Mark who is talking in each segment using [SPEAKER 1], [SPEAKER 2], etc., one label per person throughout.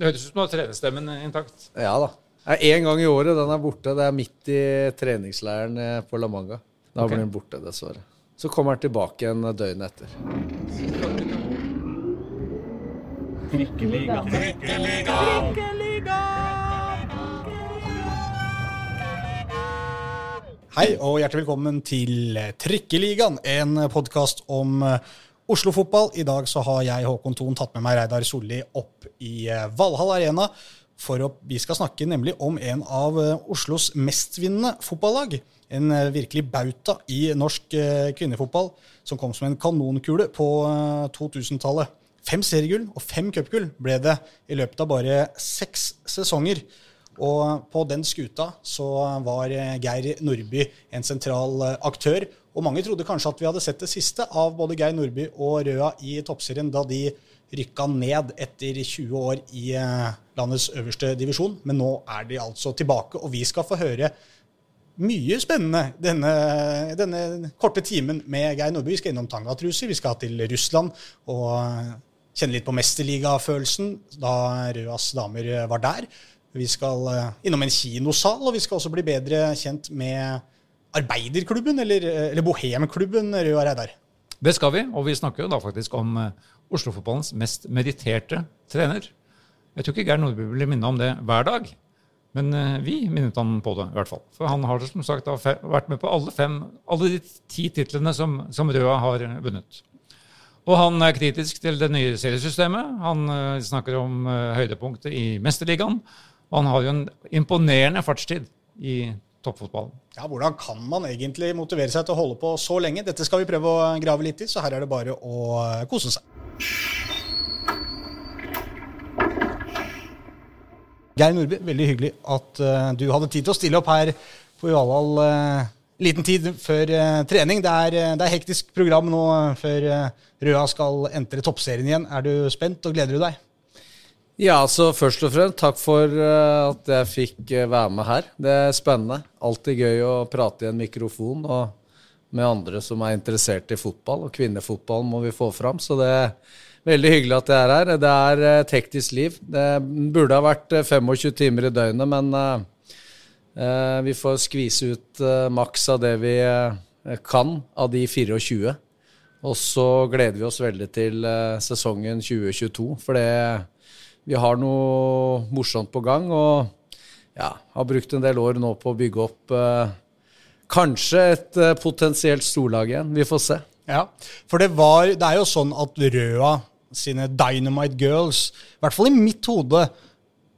[SPEAKER 1] Det høres ut som du har trenerstemmen intakt.
[SPEAKER 2] Ja da. Én gang i året. Den er borte. Det er midt i treningsleiren eh, på La Manga. Da
[SPEAKER 1] okay.
[SPEAKER 2] blir den borte, dessverre. Så kommer den tilbake igjen døgnet etter.
[SPEAKER 3] Hei og hjertelig velkommen til Trikkeligaen, en podkast om eh, Oslo-fotball. I dag så har jeg, Håkon Thon, tatt med meg Reidar Solli opp i eh, Valhall Arena. For å, vi skal snakke nemlig om en av eh, Oslos mestvinnende fotballag. En eh, virkelig bauta i norsk kvinnefotball, som kom som en kanonkule på eh, 2000-tallet. Fem seriegull og fem cupgull ble det i løpet av bare seks sesonger. Og på den skuta så var Geir Nordby en sentral aktør. Og mange trodde kanskje at vi hadde sett det siste av både Geir Nordby og Røa i toppserien da de rykka ned etter 20 år i eh, landets øverste divisjon. Men nå er de altså tilbake, og vi skal få høre mye spennende denne, denne korte timen med Geir Nordby. Vi skal innom tangatruser, vi skal til Russland og eh, kjenne litt på mesterligafølelsen da Røas damer var der. Vi skal eh, innom en kinosal, og vi skal også bli bedre kjent med arbeiderklubben, eller, eh, eller bohemklubben Røa Reidar.
[SPEAKER 1] Det skal vi, og vi snakker jo da faktisk om eh, Oslo-fotballens mest mediterte trener. Jeg tror ikke Geir Nordby blir minnet om det hver dag, men eh, vi minnet han på det i hvert fall. For han har som sagt vært med på alle, fem, alle de ti titlene som, som Røa har vunnet. Og han er kritisk til det nye seriesystemet. Han snakker om høydepunktet i Mesterligaen. Og han har jo en imponerende fartstid i toppfotballen.
[SPEAKER 3] Ja, Hvordan kan man egentlig motivere seg til å holde på så lenge? Dette skal vi prøve å grave litt i, så her er det bare å eh, kose seg. Geir Nordby, veldig hyggelig at uh, du hadde tid til å stille opp her på Valhall. Uh, liten tid før uh, trening. Det er, eh, det er hektisk program nå eh, før eh, Røa skal entre toppserien igjen. Er du spent, og gleder du deg?
[SPEAKER 2] Ja, altså først og fremst takk for eh, at jeg fikk eh, være med her. Det er spennende. Alltid gøy å prate i en mikrofon og med andre som er interessert i fotball. Og kvinnefotball må vi få fram, så det er veldig hyggelig at jeg er her. Det er eh, et hektisk liv. Det burde ha vært eh, 25 timer i døgnet, men eh, eh, vi får skvise ut eh, maks av det vi eh, kan av de 24. Og så gleder vi oss veldig til eh, sesongen 2022, for det vi har noe morsomt på gang, og ja, har brukt en del år nå på å bygge opp eh, kanskje et eh, potensielt storlag igjen. Vi får se.
[SPEAKER 3] Ja, for det, var, det er jo sånn at Røa sine Dynamite Girls, i hvert fall i mitt hode,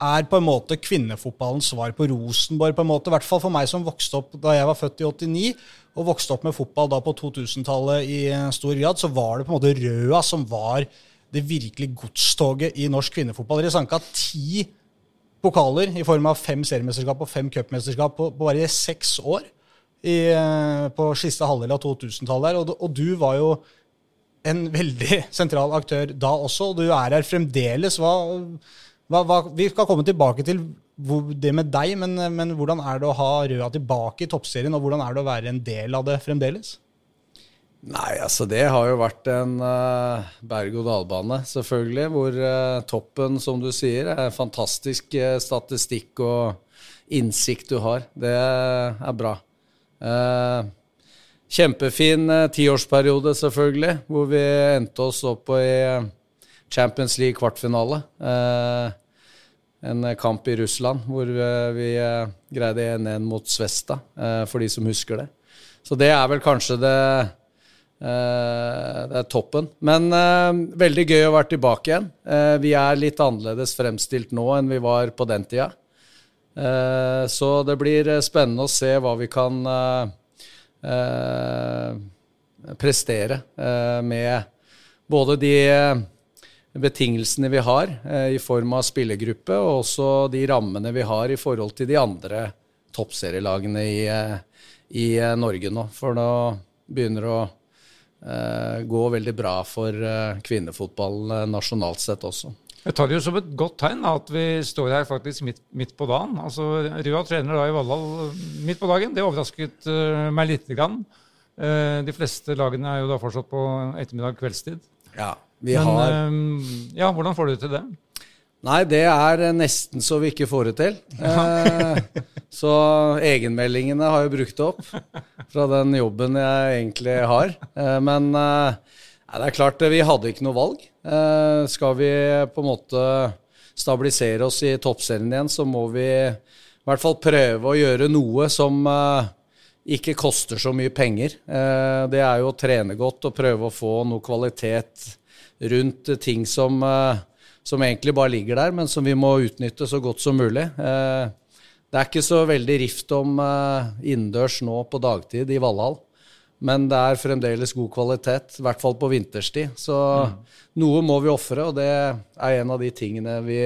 [SPEAKER 3] er på en måte kvinnefotballens svar på Rosenborg. på en måte, I hvert fall for meg som vokste opp da jeg var født i 89, og vokste opp med fotball da på 2000-tallet i stor grad, så var det på en måte Røa som var det virkelig godstoget i norsk kvinnefotball. Dere sanka ti pokaler i form av fem seriemesterskap og fem cupmesterskap på, på bare seks år i, eh, på siste halvdel av 2000-tallet. Og, og du var jo en veldig sentral aktør da også, og du er her fremdeles. Hva, hva, hva, vi skal komme tilbake til det med deg, men, men hvordan er det å ha Røa tilbake i toppserien, og hvordan er det å være en del av det fremdeles?
[SPEAKER 2] Nei, altså det har jo vært en uh, berg-og-dal-bane, selvfølgelig. Hvor uh, toppen, som du sier, er fantastisk uh, statistikk og innsikt du har. Det er bra. Kjempefin tiårsperiode, selvfølgelig, hvor vi endte oss opp i Champions League kvartfinale. En kamp i Russland hvor vi, greide 1-1 mot Svesta, for de som husker det. Så det er vel kanskje det det er toppen. Men eh, veldig gøy å være tilbake igjen. Eh, vi er litt annerledes fremstilt nå enn vi var på den tida. Eh, så det blir eh, spennende å se hva vi kan eh, eh, prestere eh, med både de eh, betingelsene vi har eh, i form av spillergruppe, og også de rammene vi har i forhold til de andre toppserielagene i, eh, i eh, Norge nå. For nå begynner det å eh, gå veldig bra for kvinnefotballen kvinnefotball eh, nasjonalt sett også.
[SPEAKER 1] Jeg tar det jo som et godt tegn da, at vi står her faktisk midt, midt på dagen. Altså, Røa trener da i Valhall midt på dagen. Det overrasket eh, meg lite grann. Eh, de fleste lagene er jo da fortsatt på ettermiddag kveldstid.
[SPEAKER 2] Ja, vi
[SPEAKER 1] Men
[SPEAKER 2] har
[SPEAKER 1] eh, ja, hvordan får du til det?
[SPEAKER 2] Nei, det er nesten så vi ikke får det til. Eh, så egenmeldingene har jeg brukt opp fra den jobben jeg egentlig har. Eh, men eh, det er klart, vi hadde ikke noe valg. Skal vi på en måte stabilisere oss i toppserien igjen, så må vi i hvert fall prøve å gjøre noe som ikke koster så mye penger. Det er jo å trene godt og prøve å få noe kvalitet rundt ting som som egentlig bare ligger der, men som vi må utnytte så godt som mulig. Eh, det er ikke så veldig rift om eh, innendørs nå på dagtid i Valhall, men det er fremdeles god kvalitet, i hvert fall på vinterstid. Så mm. noe må vi ofre, og det er en av de tingene vi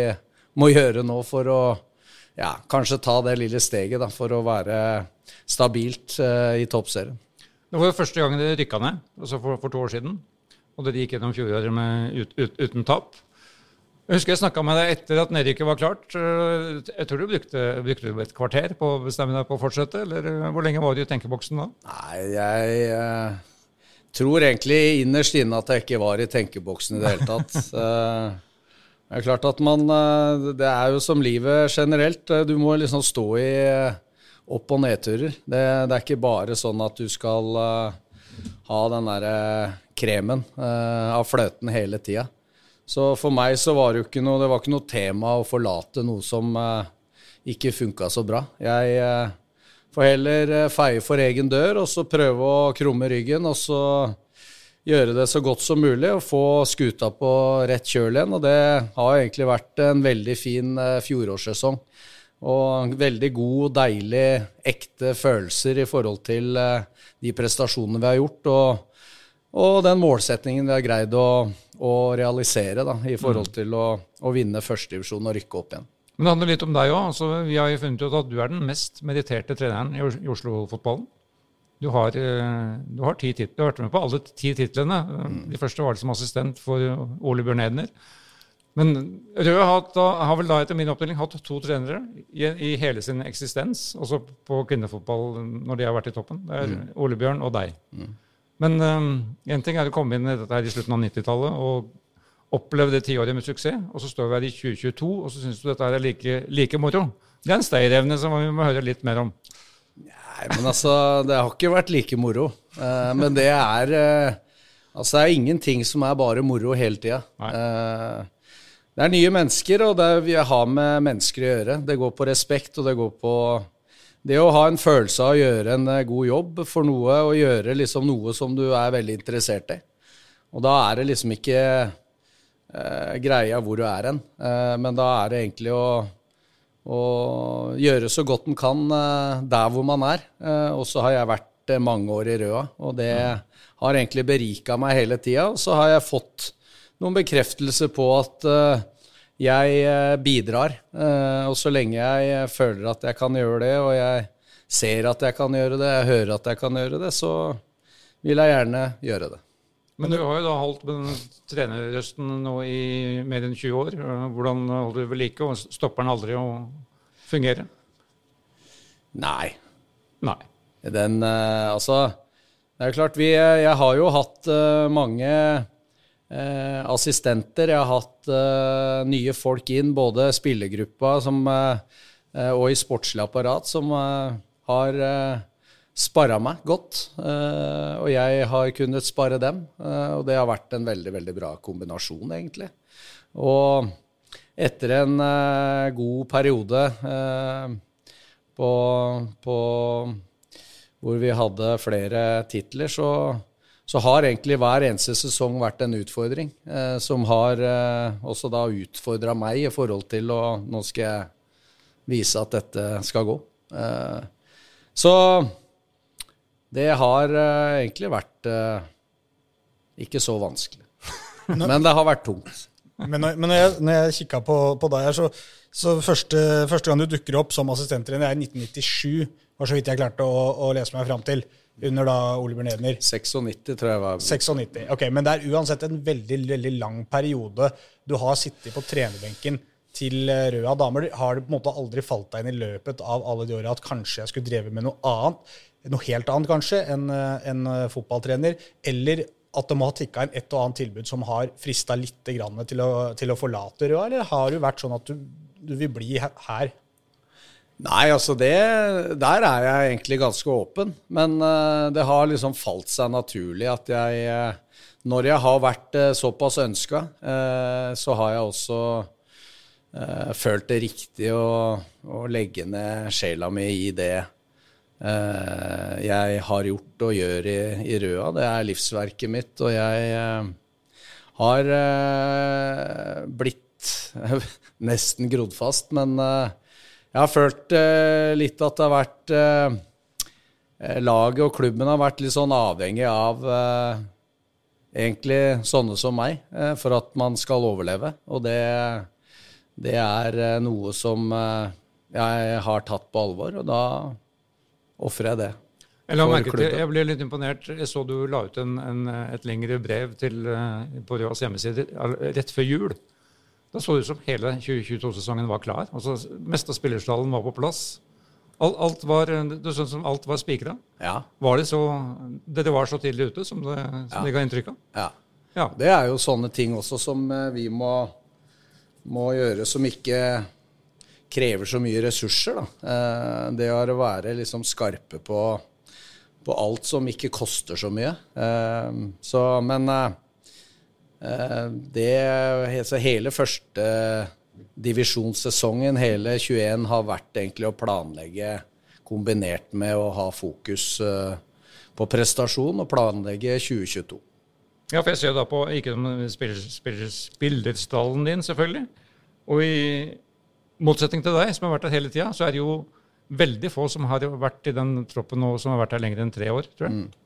[SPEAKER 2] må gjøre nå for å ja, kanskje ta det lille steget da, for å være stabilt uh, i toppserien.
[SPEAKER 1] Det var jo første gang dere rykka ned, altså for, for, to år siden. Og dere gikk gjennom fjoråret ut, ut, uten tap. Jeg husker jeg snakka med deg etter at nedrykket var klart. Jeg tror du brukte, brukte et kvarter på å bestemme deg på å fortsette, eller eh, hvor lenge var du i tenkeboksen da?
[SPEAKER 2] Nei, jeg eh, tror egentlig innerst inne at jeg ikke var i tenkeboksen i det hele tatt. Eh, det er klart at man eh, Det er jo som livet generelt. Du må liksom stå i opp- og nedturer. Det, det, er ikke bare sånn at du skal ha den derre kremen av fløten hele tida. Så for meg så var det jo ikke noe, det var ikke noe tema å forlate noe som eh, ikke funka så bra. Jeg eh, får heller eh, feie for egen dør og så prøve å krumme ryggen og så gjøre det så godt som mulig og få skuta på rett kjøl igjen. Og det har egentlig vært en veldig fin fjorårssesong. Og veldig god, deilig, ekte følelser i forhold til de prestasjonene vi har gjort. og og den målsetningen vi har greid å, å realisere da, i forhold mm. til å, å vinne førstedivisjon og rykke opp igjen.
[SPEAKER 1] Men det handler litt om deg òg. Altså, vi har jo funnet ut at du er den mest mediterte treneren i Oslo-fotballen. Du har, eh, du har ti titler. Du har vært med på alle ti titlene. Mm. De første var det som assistent for Ole Bjørn Edner. Men Rød har, har, vel da etter min oppdeling hatt to trenere i, i, hele sin eksistens, også på kvinnefotball når de har vært i toppen. Det er mm. Ole Bjørn og deg. Mm. Men én um, ting er å komme inn i dette her i slutten av 90-tallet og oppleve det tiåret med suksess, og så står vi her i 2022 og så syns du dette er like, like moro. Det er en stayerevne som vi må høre litt mer om.
[SPEAKER 2] Nei, men altså, det har ikke vært like moro. Uh, men det er uh, Altså, det er ingenting som er bare moro hele tida. Uh, det er nye mennesker, og det er, vi har med mennesker å gjøre. Det går på respekt, og det går på det å ha en følelse av å gjøre en eh, god jobb for noe, og gjøre liksom noe som du er veldig interessert i. Og da er det liksom ikke eh, greia hvor du er hen, eh, men da er det egentlig å, å gjøre så godt en kan eh, der hvor man er. Eh, og så har jeg vært eh, mange år i Røa, og det har egentlig berika meg hele tida. Og så har jeg fått noen bekreftelser på at jeg eh, bidrar. Eh, og så lenge jeg føler at jeg kan gjøre det, og jeg ser at jeg kan gjøre det, jeg hører at jeg kan gjøre det, så vil jeg gjerne gjøre det.
[SPEAKER 1] Men du har jo da holdt med den trenerrøsten nå i mer enn 20 år. Hvordan holder du ved like, og stopper den aldri å fungere?
[SPEAKER 2] Nei.
[SPEAKER 1] Nei.
[SPEAKER 2] Den, eh, altså Det er klart, vi, jeg har jo hatt mange eh, assistenter. Jeg har hatt eh, nye folk inn, både spillergruppa som, eh, og i sportslig apparat, som eh, har eh, sparra meg godt. Eh, og jeg har kunnet spare dem. og det har vært en veldig, veldig bra kombinasjon, egentlig. Og etter en god periode på, på hvor vi hadde flere titler, så så har egentlig hver eneste sesong vært en utfordring, eh, som har eh, også da utfordra meg i forhold til å Nå skal jeg vise at dette skal gå. Eh, så det har eh, egentlig vært eh, ikke så vanskelig. Men det har vært tungt.
[SPEAKER 3] Men når, men når jeg, når jeg kikka på, på, deg her, så, så første, første, gang du dukker opp som assistenttrener, er i 1997. var så vidt jeg klarte å, å lese meg fram til under da Ole Bjørn Edner.
[SPEAKER 2] 96, tror jeg var.
[SPEAKER 3] 96, ok, Men det er uansett en veldig veldig lang periode du har sittet på trenerbenken til eh, Røa damer. Har det på en måte aldri falt deg inn i løpet av alle de åra at kanskje jeg skulle drevet med noe annet? Noe helt annet, kanskje, enn en eh, fotballtrener? Eller at det må ha tikka inn et og annet tilbud som har frista litt til å, til å forlate Røa, eller har det vært sånn at du, du vil bli her?
[SPEAKER 2] Nei, altså det Der er jeg egentlig ganske åpen. Men uh, det har liksom falt seg naturlig at jeg uh, Når jeg har vært uh, såpass ønska, så har jeg også følt det riktig å, å, legge ned sjela mi i det jeg har gjort og gjør i, i, Røa. Det er livsverket mitt, og jeg har blitt nesten grodd fast, men jeg har følt eh, litt at det har vært eh, eh, Laget og klubben har vært litt sånn avhengig av eh, egentlig sånne som meg eh, for at man skal overleve. Og det, det er eh, noe som jeg har tatt på alvor, og da ofrer jeg det.
[SPEAKER 1] Jeg, til, jeg ble litt imponert. Jeg så du la ut en, en, et lengre brev til, på Røas hjemmeside rett før jul. Da så det ut som hele 2022-sesongen var klar. Altså, Meste av spillerstallen var på plass. Alt, alt var, det sånn som alt var spikra.
[SPEAKER 2] Ja.
[SPEAKER 1] Var det så Dere var så tidlig ute som det, som ja. det ga inntrykk av?
[SPEAKER 2] Ja. ja. Det er jo sånne ting også som eh, vi må, må gjøre, som ikke krever så mye ressurser. Da. Eh, det å være liksom skarpe på, på alt som ikke koster så mye. Eh, så, men det, så hele første divisjonssesongen, hele 21, har vært egentlig å planlegge kombinert med å ha fokus eh, på prestasjon og planlegge 2022.
[SPEAKER 1] Ja, for jeg ser da på ikke spillerstallen din, selvfølgelig. Og i motsetning til deg, som har vært der hele tida, så er det jo veldig få som har vært i den troppen nå som har vært der lenger enn tre år, tror jeg. Mm.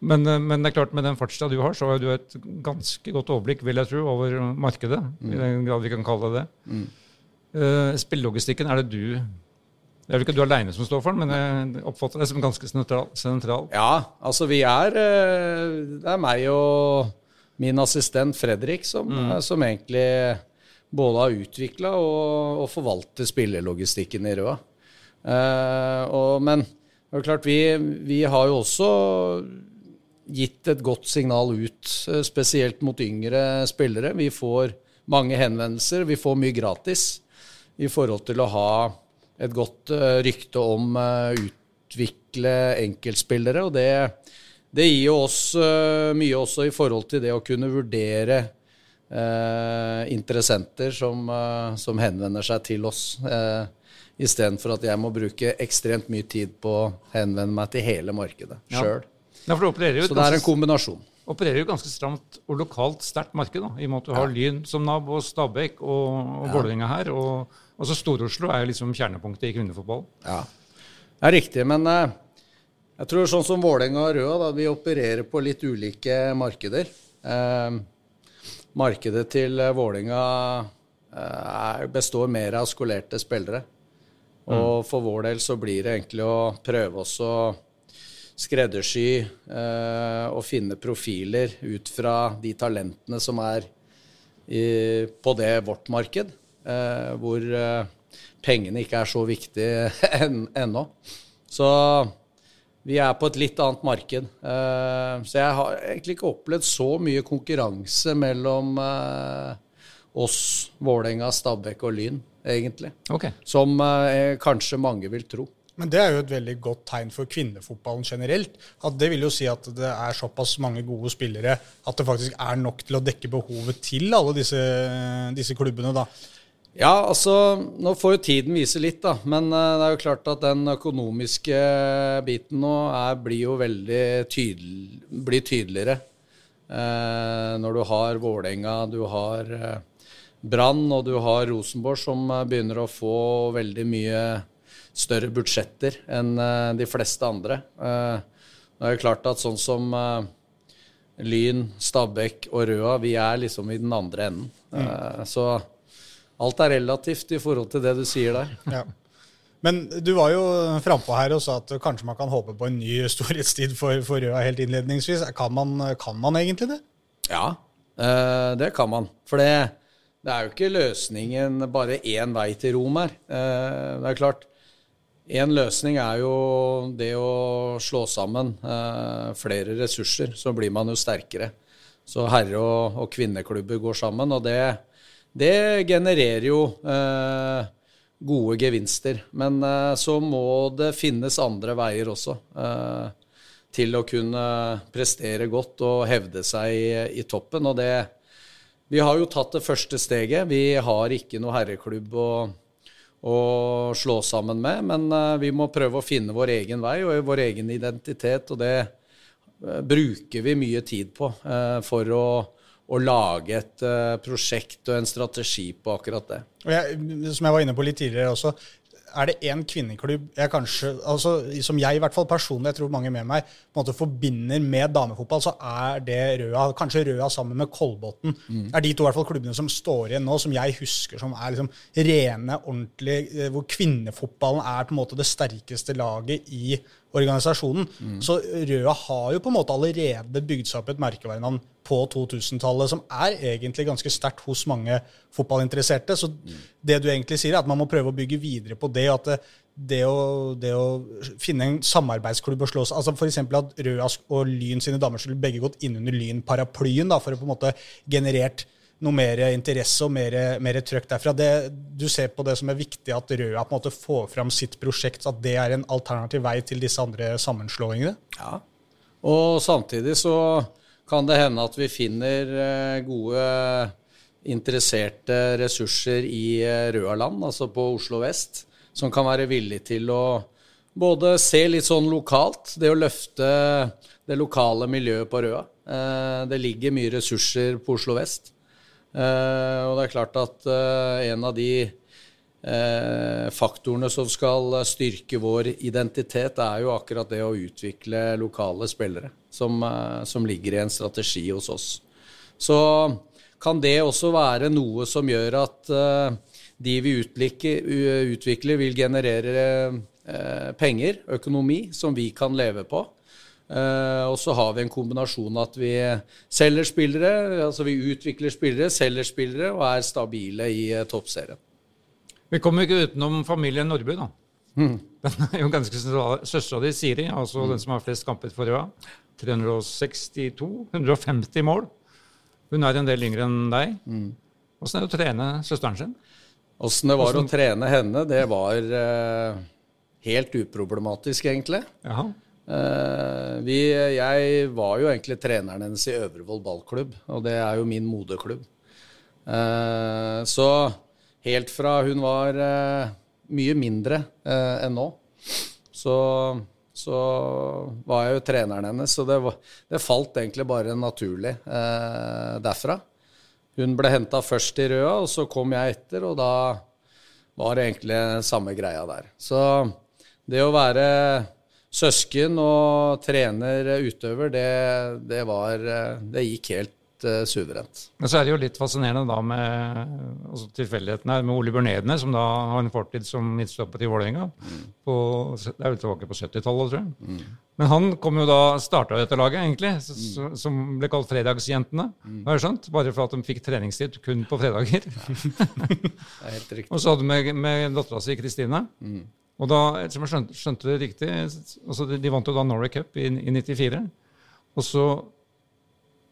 [SPEAKER 1] Men, eh, men, det er klart med den fartstida du har, så har du et ganske godt overblikk vil jeg tro, over markedet. Mm. I den grad vi kan kalle det det. Mm. Uh, spillelogistikken, er det du Det er vel ikke du aleine som står for den, men jeg oppfatter det som ganske sentral.
[SPEAKER 2] Ja, altså vi er eh, Det er meg og min assistent Fredrik som, mm. som egentlig både har utvikla og, og forvalter spillelogistikken i Røa. Uh, og, men det er klart, vi, vi har jo også gitt et godt signal ut, eh, spesielt mot yngre spillere. Vi får mange henvendelser, vi får mye gratis i forhold til å ha et godt eh, rykte om å eh, utvikle enkeltspillere. Og det, det gir jo oss mye også i forhold til det å kunne vurdere eh, interessenter som, som, henvender seg til oss. Eh, Istedenfor at jeg må bruke ekstremt mye tid på å henvende meg til hele markedet sjøl. Ja.
[SPEAKER 1] Ja, for
[SPEAKER 2] det Så det er en kombinasjon.
[SPEAKER 1] opererer jo ganske stramt og lokalt sterkt marked, da, i og med at du har Lyn som nabo, og Stabæk og, og. Vålerenga her. Og, og så Stor-Oslo er jo liksom kjernepunktet i kvinnefotball.
[SPEAKER 2] Ja, det er riktig. Men uh, jeg tror sånn som Vålerenga og Røa, vi opererer på litt ulike markeder. Eh, markedet til Vålerenga eh, består mer av skolerte spillere. Og mm. for vår del så blir det egentlig å prøve oss å skreddersy eh, og finne profiler ut fra de talentene som er i, på det vårt marked, eh, hvor eh, pengene ikke er så viktige ennå. Så vi er på et litt annet marked. Eh, så jeg har egentlig ikke opplevd så mye konkurranse mellom eh, oss, Vålerenga, Stabæk og Lyn, egentlig.
[SPEAKER 1] Okay.
[SPEAKER 2] Som eh, kanskje mange vil tro.
[SPEAKER 3] Men det er jo et veldig godt tegn for kvinnefotballen generelt. At det vil jo si at det er såpass mange gode spillere at det faktisk er nok til å dekke behovet til alle disse, disse klubbene, da.
[SPEAKER 2] Ja, altså Nå får jo tiden vise litt, da. Men uh, det er jo klart at den økonomiske biten nå er, blir jo veldig tydel, blir tydeligere. Uh, når du har Vålerenga, du har uh, Brann og du har Rosenborg, som begynner å få veldig mye større budsjetter enn eh, de fleste andre. Eh, det er jo klart at sånn som eh, Lyn, Stabæk og Røa, vi er liksom i den andre enden. Mm. Så alt er relativt i forhold til det du sier der.
[SPEAKER 3] Ja. Men du var jo frampå her og sa at kanskje man kan håpe på en ny storhetstid for, for Røa helt innledningsvis. Kan man, kan man, egentlig det?
[SPEAKER 2] Ja, det kan man. For det, det er jo ikke løsningen bare én vei til Rom her. Det er klart, En løsning er jo det å slå sammen eh, flere ressurser, så blir man jo sterkere. Så herre- og, og kvinneklubber går sammen, og det, det genererer jo eh, gode gevinster. Men eh, så må det finnes andre veier også eh, til å kunne prestere godt og hevde seg i, i toppen. Og det Vi har jo tatt det første steget. Vi har ikke noe herreklubb å å slå sammen med. Men uh, vi må prøve å finne vår egen vei og vår egen identitet, og det uh, bruker vi mye tid på uh, for å, å, lage et prosjekt og en strategi på akkurat det.
[SPEAKER 3] Jeg, som jeg var inne på litt tidligere også, er det én kvinneklubb jeg kanskje, altså, som jeg i hvert fall personlig, jeg tror mange med meg, på en måte forbinder med damefotball, så er det Røa. Kanskje Røa sammen med Kolbotn. Mm. er de to i hvert fall klubbene som står igjen nå, som jeg husker som er liksom rene, ordentlige eh, Hvor kvinnefotballen er på en måte det sterkeste laget i organisasjonen. Mm. Så Røa har jo på en måte allerede bygd seg opp et merkevarenavn på 2000-tallet som er egentlig ganske sterkt hos mange fotballinteresserte. Så mm. det du egentlig sier, er at man må prøve å bygge videre på det. at det, det å, det å, finne en samarbeidsklubb og seg. altså F.eks. at Røa og Lyn sine damer skulle begge gått inn under Lyn-paraplyen for å på en måte generert noe mer interesse og mer, mer trøkk derfra. Det, du ser på det som er viktig at Røa på en måte får fram sitt prosjekt, at det er en alternativ vei til disse andre sammenslåingene?
[SPEAKER 2] Ja, og samtidig så kan det hende at vi finner eh, gode interesserte ressurser i eh, Røaland, altså på Oslo vest, som kan være villig til å både se litt sånn lokalt, det å løfte det lokale miljøet på Røa. Eh, det ligger mye ressurser på Oslo vest. Og det er klart at en av de faktorene som skal styrke vår identitet, er jo akkurat det å utvikle lokale spillere, som, som ligger i en strategi hos oss. Så kan det også være noe som gjør at de vi utvikler, vil generere penger, økonomi, som vi kan leve på. Uh, og så har vi en kombinasjon at vi selger spillere, altså vi utvikler spillere, selger spillere og er stabile i uh, toppserien.
[SPEAKER 1] Vi kommer ikke utenom familien Nordby, da. Mm. Den er jo ganske Søstera di, Siri, altså mm. den som har flest kamper for Røa. 362. 150 mål. Hun er en del yngre enn deg. Mm. er det å trene søsteren sin?
[SPEAKER 2] Åssen det var Hvordan... å trene henne, det var eh, helt uproblematisk, egentlig.
[SPEAKER 1] Jaha.
[SPEAKER 2] Uh, vi, jeg var jo egentlig treneren hennes i Øvrevoll ballklubb, og det er jo min moderklubb. Uh, så helt fra hun var uh, mye mindre enn nå, så, så, var jeg jo treneren hennes. Så det, det falt egentlig bare naturlig derfra. Hun ble henta først i Røa, og så kom jeg etter, og da var det egentlig samme greia der. Så det å være søsken og trener utøver, det, det, var Det gikk helt uh, suverent.
[SPEAKER 1] Men så er det jo litt fascinerende da med altså tilfeldigheten her med Ole Bjørn som da har en fortid som midtstopper til Vålerenga. Det er vel tilbake på 70-tallet, tror jeg. Mm. Men han kom jo da, starta dette laget, egentlig, mm. som ble kalt Fredagsjentene. Mm. Har jeg skjønt? Bare for at de fikk treningstid kun på fredager. Det er helt riktig. Og så hadde de med, med dattera si Kristine. Mm. Og da, som jeg skjønte, skjønte det riktig, altså de, de, vant jo da Norway Cup i, i 94. Og så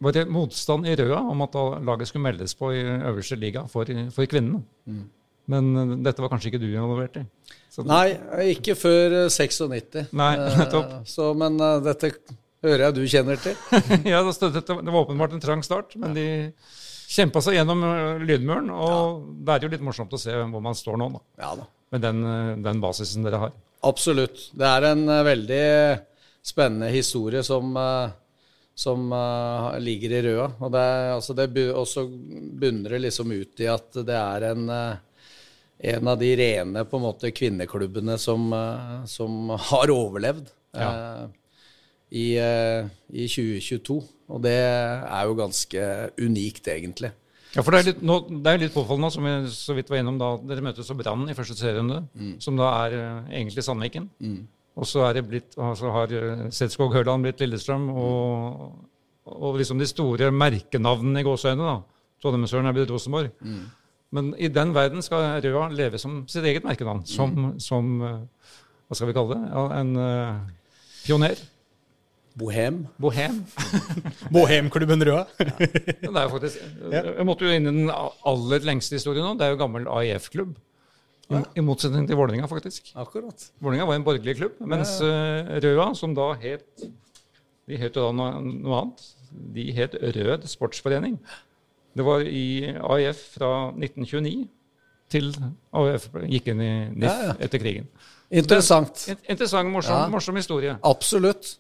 [SPEAKER 1] var det motstand i Røa om at laget skulle meldes på i øverste liga for, for kvinnene. Mm. Men uh, dette var kanskje ikke du involvert i?
[SPEAKER 2] Så, Nei, ikke før 96.
[SPEAKER 1] Eh, Nei, nettopp.
[SPEAKER 2] Uh, så, men dette hører jeg du kjenner til.
[SPEAKER 1] ja, det, det, var åpenbart en trang start, men de kjempa seg gjennom lydmuren. Og ja. det er jo litt morsomt å se hvor man står nå. Da.
[SPEAKER 2] Ja da
[SPEAKER 1] med den, eh, den, basisen dere har.
[SPEAKER 2] Absolutt. Det er en veldig spennende historie som, uh, som uh, ligger i Røa. Og det, altså det også bunner det liksom ut i at det er en, en av de rene på en måte kvinneklubbene som, som har overlevd ja. i, i 2022. Og det er jo ganske unikt, egentlig.
[SPEAKER 1] Ja, for det er litt, nå, det er litt påfallende, som vi så vidt var innom da dere møtes og Brann i første serierunde, mm. som da er uh, egentlig Sandviken. Mm. Og så er det blitt, altså har uh, Setskog Hørland blitt Lillestrøm, og, og, liksom de store merkenavnene i gåseøynene. Trondheimsøren er blitt Rosenborg. Mm. Men i den verden skal Røa leve som sitt eget merkenavn. Som, mm. som uh, Hva skal vi kalle det? Ja, en uh, pioner.
[SPEAKER 2] Bohem.
[SPEAKER 1] Bohem.
[SPEAKER 3] Bohemklubben Røa.
[SPEAKER 1] ja. Det er jo faktisk, Jeg måtte jo inn i den aller lengste historien nå. Det er jo gammel AIF-klubb. I, I, motsetning til Vålerenga, faktisk.
[SPEAKER 2] Akkurat.
[SPEAKER 1] Vålerenga var en borgerlig klubb, mens uh, Røa, som da het De het jo da noe, noe annet. De het Rød Sportsforening. Det var i AIF fra 1929 til AIF gikk inn i NIF ja, ja. etter krigen.
[SPEAKER 2] Interessant.
[SPEAKER 1] Interessant, morsom, ja. morsom historie.
[SPEAKER 2] Absolutt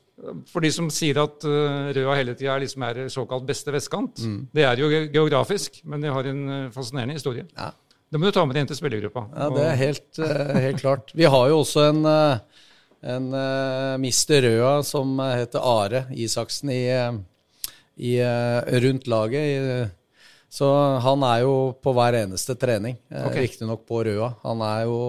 [SPEAKER 1] for de som sier at uh, Røa hele tida liksom er såkalt beste vestkant. Mm. Det er jo geografisk, men de har en uh, fascinerende historie. Ja. Det må du ta med deg inn til spillergruppa.
[SPEAKER 2] Ja, Det er helt, uh, helt klart. Vi har jo også en, en mister Røa som heter Are Isaksen i, i rundt laget. så han er jo på hver eneste trening, okay. riktignok på Røa. Han er jo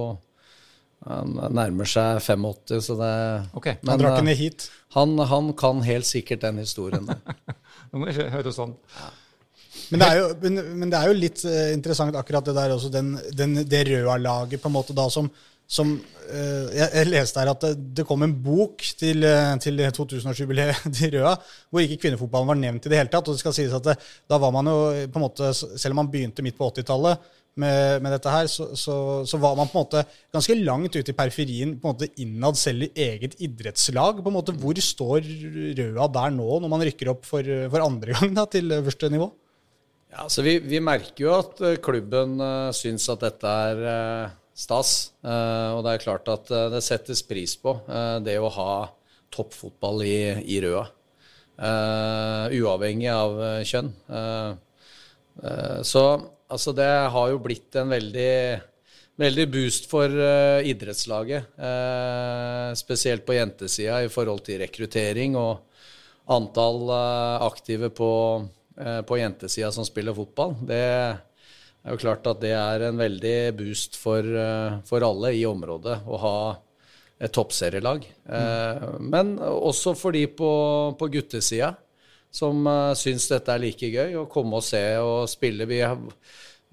[SPEAKER 2] han nærmer seg 85, så det
[SPEAKER 3] okay. men, Han drar ikke ned hit?
[SPEAKER 2] Han, han, kan helt sikkert den historien der.
[SPEAKER 1] Nå må vi høre sånn. Ja.
[SPEAKER 3] Men det, jo, men, men det, er jo, litt uh, interessant akkurat det der også, den, den, det Røa-laget på en måte da som, som uh, jeg, jeg, leste her at det, det kom en bok til, uh, til 2000-årsjubileet til Røa hvor ikke kvinnefotballen var nevnt i det hele tatt. og det skal sies at da var man jo på en måte, Selv om man begynte midt på 80-tallet, med, med, dette her, så, så, så, var man på en måte ganske langt ute i periferien på en måte innad selv i eget idrettslag. på en måte Hvor står Røa der nå, når man rykker opp for, for andre gang da, til øverste nivå?
[SPEAKER 2] Ja, så vi, vi, merker jo at eh, klubben uh, syns at dette er uh, stas. Uh, og det er klart at uh, det settes pris på, det å ha toppfotball i, i Røa. uavhengig av kjønn. så Altså, det har jo blitt en veldig, veldig boost for idrettslaget. Spesielt på jentesida i forhold til rekruttering og antall aktive på, på jentesida som spiller fotball. Det er jo klart at det er en veldig boost for, for alle i området å ha et toppserielag. Mm. Men også for de på, på guttesida som syns dette er like gøy, å komme og se og spille. Vi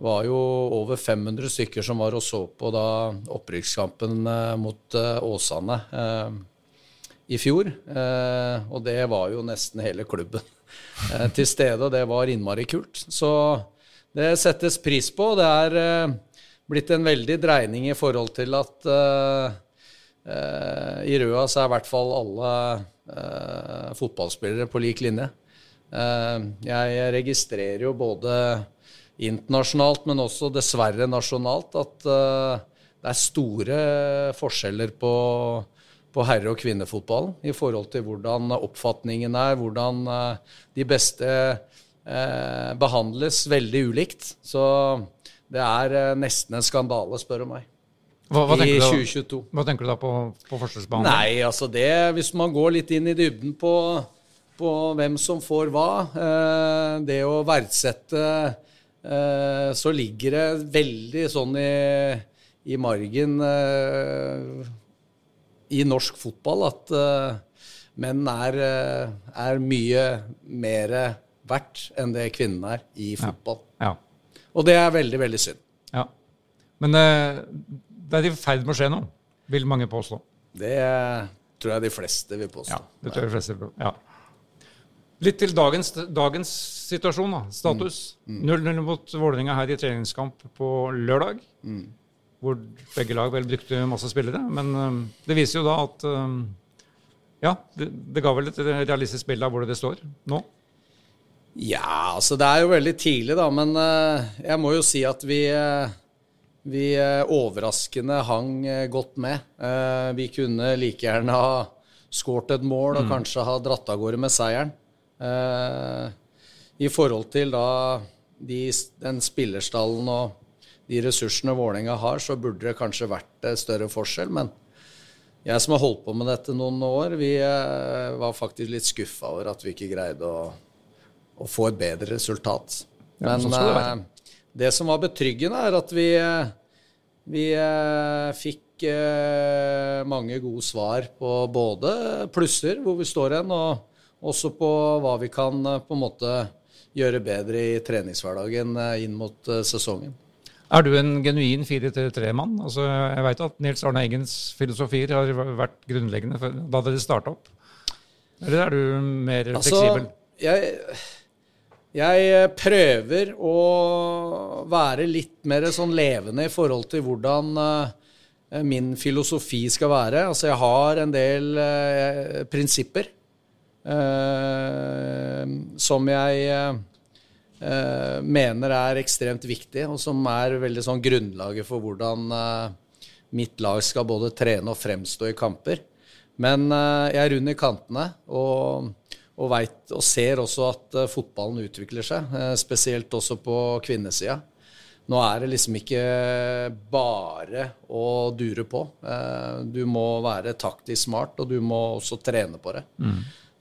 [SPEAKER 2] var jo over 500 stykker som var og så på da opprykkskampen mot Åsane i fjor. og det var jo nesten hele klubben til stede, og det var innmari kult. Så det settes pris på. Det er blitt en veldig dreining i forhold til at i Røa så er i hvert fall alle fotballspillere på lik linje. Eh, jeg registrerer jo både internasjonalt, men også dessverre nasjonalt, at eh, det er store forskjeller på, på herre- og kvinnefotballen i forhold til hvordan oppfatningen er, hvordan eh, de beste eh, behandles veldig ulikt. Så det er nesten en skandale, spør du meg.
[SPEAKER 1] Hva, hva, I 2022. hva tenker du da på, på forskjellsbehandling?
[SPEAKER 2] Nei, altså det, Hvis man går litt inn i dybden på på hvem som får hva. Eh, det å verdsette eh, Så ligger det veldig sånn i, i margen eh, i norsk fotball at menn er, er mye mer verdt enn det kvinnene er i fotball. Ja. Ja. Og det er veldig, veldig synd.
[SPEAKER 1] Ja. Men det er i ferd med å skje nå, vil mange påstå.
[SPEAKER 2] Det tror jeg de fleste vil påstå.
[SPEAKER 1] Ja, det tror jeg de fleste vil påstå. Ja. Litt til dagens, dagens situasjon, da. Status. 0-0 mm. mm. mot Vålerenga her i treningskamp på lørdag. Mm. Hvor begge lag vel brukte masse spillere. Men um, det viser jo da at um, Ja, det, det, ga vel et realistisk bilde av hvor det står nå.
[SPEAKER 2] Ja, altså det er jo veldig tidlig, da. Men uh, jeg må jo si at vi uh, vi uh, overraskende hang godt med. vi kunne like gjerne ha skåret et mål og mm. kanskje ha dratt av gårde med seieren. I forhold til da de, den spillerstallen og de ressursene Vålerenga har, så burde det kanskje vært større forskjell. Men jeg som har holdt på med dette noen år, vi eh, var faktisk litt skuffa over at vi ikke greide å, å få et bedre resultat. Men ja, det, eh, det, som var betryggende, er at vi, vi fikk mange gode svar på både plusser, hvor vi står hen, og også på hva vi kan eh, på en måte gjøre bedre i treningshverdagen eh, inn mot eh, sesongen.
[SPEAKER 1] Er du en genuin 4-3-3-mann? Altså, jeg veit at Nils Arne Eggens filosofier har vært grunnleggende for, da dere starta opp. Eller er du mer
[SPEAKER 2] Altså,
[SPEAKER 1] fleksibel?
[SPEAKER 2] jeg, jeg prøver å være litt mer sånn levende i forhold til hvordan eh, min filosofi skal være. Altså, jeg har en del eh, prinsipper eh, som jeg eh, mener er ekstremt viktig, og som er veldig sånn grunnlaget for hvordan eh, mitt lag skal både trene og fremstå i kamper. Men eh, jeg er rund i kantene og, og, vet, og ser også at eh, fotballen utvikler seg, eh, spesielt også på kvinnesida. Nå er det liksom ikke bare å dure på. Eh, Du må være taktisk smart, og du må også trene på det.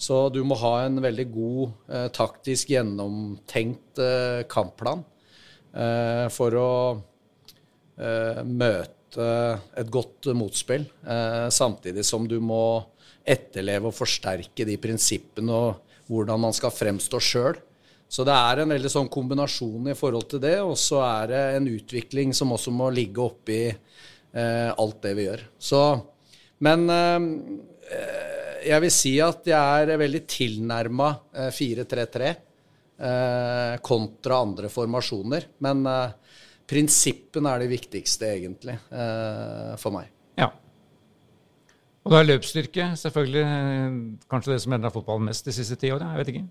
[SPEAKER 2] Så du må ha en veldig god, eh, taktisk gjennomtenkt eh, kampplan eh, for å eh, møte et godt motspill, eh, samtidig som du må etterleve og forsterke de prinsippene og hvordan man skal fremstå sjøl. Så det er en veldig sånn kombinasjon i forhold til det, og så er det en utvikling som også må ligge oppi eh, alt det vi gjør. Så, men eh, jeg vil si at jeg er veldig tilnærma eh, 4-3-3 eh, kontra andre formasjoner. Men eh, prinsippene er det viktigste, egentlig, eh, for meg.
[SPEAKER 1] Ja. Og da er løpsstyrke selvfølgelig eh, kanskje det som endra fotballen mest de siste ti åra. Jeg vet ikke.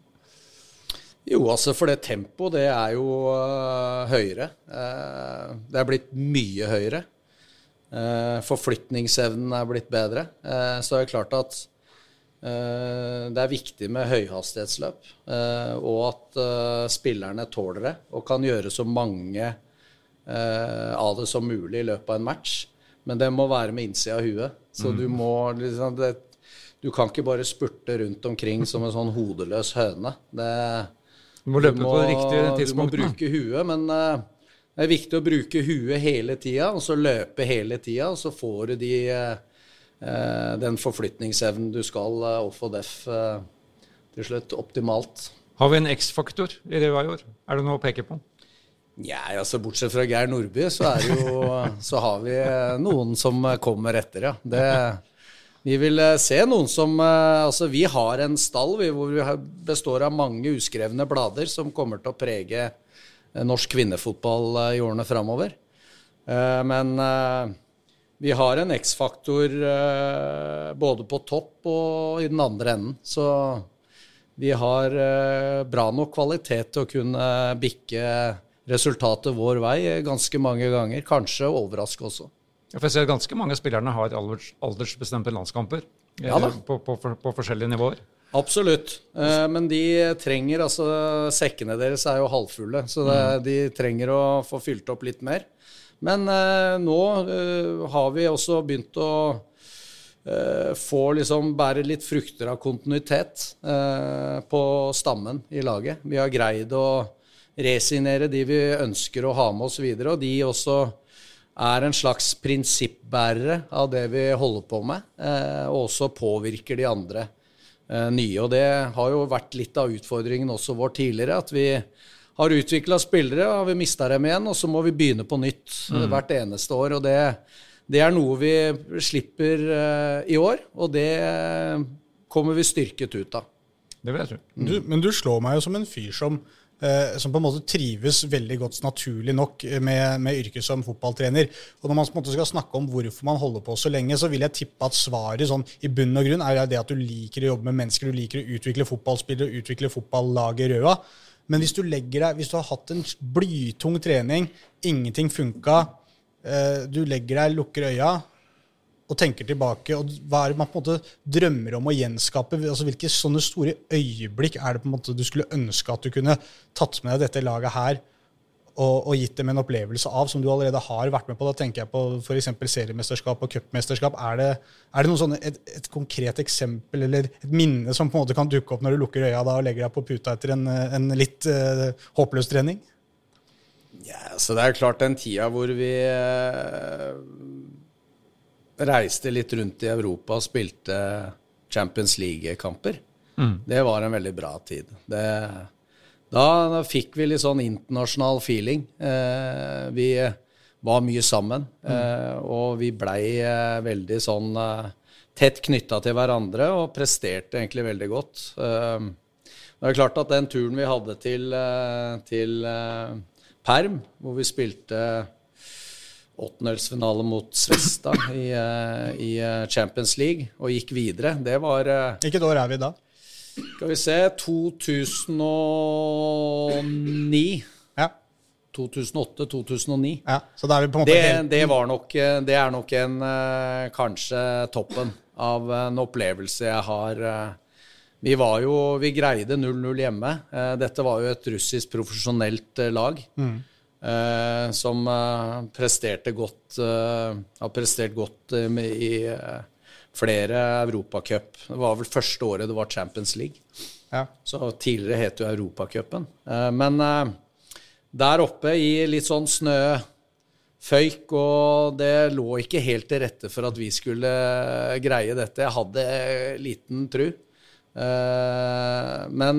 [SPEAKER 2] Jo, altså for det tempoet, det er jo uh, høyere. Uh, det er blitt mye høyere. Uh, forflytningsevnen er blitt bedre. så så er det klart at eh, det er viktig med høyhastighetsløp, eh, og at eh, spillerne tåler det og kan gjøre så mange eh, av det som mulig i løpet av en match. Men det må være med innsida av huet. Så du må liksom det, Du kan ikke bare spurte rundt omkring som en sånn hodeløs høne. Det,
[SPEAKER 1] Du må løpe
[SPEAKER 2] du
[SPEAKER 1] på det riktige
[SPEAKER 2] Du må bruke huet, men eh, det er viktig å bruke huet hele tida, og så løpe hele tida, og så får du de, eh, eh, den forflytningsevnen du skal off og def eh, til slutt. Optimalt.
[SPEAKER 1] Har vi en X-faktor i Røa i år? Er det noe å peke på?
[SPEAKER 2] Ja, altså Bortsett fra Geir Nordby, så, er jo, så har vi eh, noen som eh, kommer etter, ja. Det, vi vil eh, se noen som eh, Altså, vi har en stall vi, hvor vi består av mange uskrevne blader som kommer til å prege eh, norsk kvinnefotball eh, i årene framover. Eh, Men eh, vi har en X-faktor eh, både på topp og i den andre enden. Så vi har eh, bra nok kvalitet til å kunne bikke resultatet vår vei ganske mange ganger. Kanskje overraske også.
[SPEAKER 1] Ja, For jeg ser ganske mange av spillerne har alders, aldersbestemte landskamper eh,
[SPEAKER 2] Ja
[SPEAKER 1] på, på, på, forskjellige nivåer.
[SPEAKER 2] Absolutt. Eh, Men de trenger altså Sekkene deres er jo halvfulle, så det, de trenger å få fylt opp litt mer. Men eh, nå eh, har vi også begynt å eh, få liksom bære litt frukter av kontinuitet eh, på stammen i laget. Vi har greid å resignere de vi ønsker å ha med oss videre, og de også er en slags prinsippbærere av det vi holder på med, eh, og også påvirker de andre eh, nye. Og det har jo vært litt av utfordringen også vår tidligere, at vi har utvikla spillere, har vi mista dem igjen, og så må vi begynne på nytt mm. hvert eneste år. og det, det er noe vi slipper uh, i år, og det kommer vi styrket ut av.
[SPEAKER 1] Det vil jeg tro.
[SPEAKER 3] Du, men du slår meg jo som en fyr som, eh, som på en måte trives veldig godt naturlig nok med, med yrket som fotballtrener. Og når man på en måte skal snakke om hvorfor man holder på så lenge, så vil jeg tippe at svaret sånn, i bunn og grunn er det at du liker å jobbe med mennesker, du liker å utvikle fotballspillere, utvikle fotballaget Røa. Men hvis du legger deg, hvis du har hatt en blytung trening, ingenting funka, eh, du legger deg, lukker øya, og tenker tilbake, og hva er det man på en måte drømmer om å gjenskape? Altså, hvilke sånne store øyeblikk er det på en måte du skulle ønske at du kunne tatt med deg dette laget her og, og gitt dem en opplevelse av, som du allerede har vært med på? Da tenker jeg på f.eks. seriemesterskap og cupmesterskap. Er det, er det noen sånne, et, et konkret eksempel eller et minne som på en måte kan dukke opp når du lukker øya da og legger deg på puta etter en, en litt uh, håpløs trening?
[SPEAKER 2] Ja, så det er klart den tida hvor vi uh, reiste litt rundt i Europa og spilte Champions League-kamper. Det var en veldig bra tid. Det, da, da fikk vi litt sånn internasjonal feeling. Eh, vi var mye sammen. Eh, og vi blei eh, veldig sånn eh, tett knytta til hverandre og presterte egentlig veldig godt. Eh, det er klart at den turen vi hadde til, eh, til Perm, hvor vi spilte åttendelsfinale mot Svesta i, i Champions League og gikk videre, det var
[SPEAKER 3] Hvilket år er vi da?
[SPEAKER 2] Skal vi se 2009.
[SPEAKER 3] Ja.
[SPEAKER 2] 2008-2009.
[SPEAKER 3] ja. Så da er vi på en måte
[SPEAKER 2] Det, det, var nok, eh, det er nok en eh, kanskje toppen av en opplevelse jeg har. eh. Vi var jo Vi greide 0-0 hjemme. Eh, Dette var jo et russisk profesjonelt lag. lag. eh, Som eh, presterte godt eh, Har prestert godt eh, med- i eh, flere Europacup. Det var vel første året det var Champions League.
[SPEAKER 3] ja.
[SPEAKER 2] Så tidligere het jo Europacupen. Eh, Men eh, der oppe i litt sånn snø, føyk, og det lå ikke helt til rette for at vi skulle eh, greie dette. Jeg hadde liten tru. Men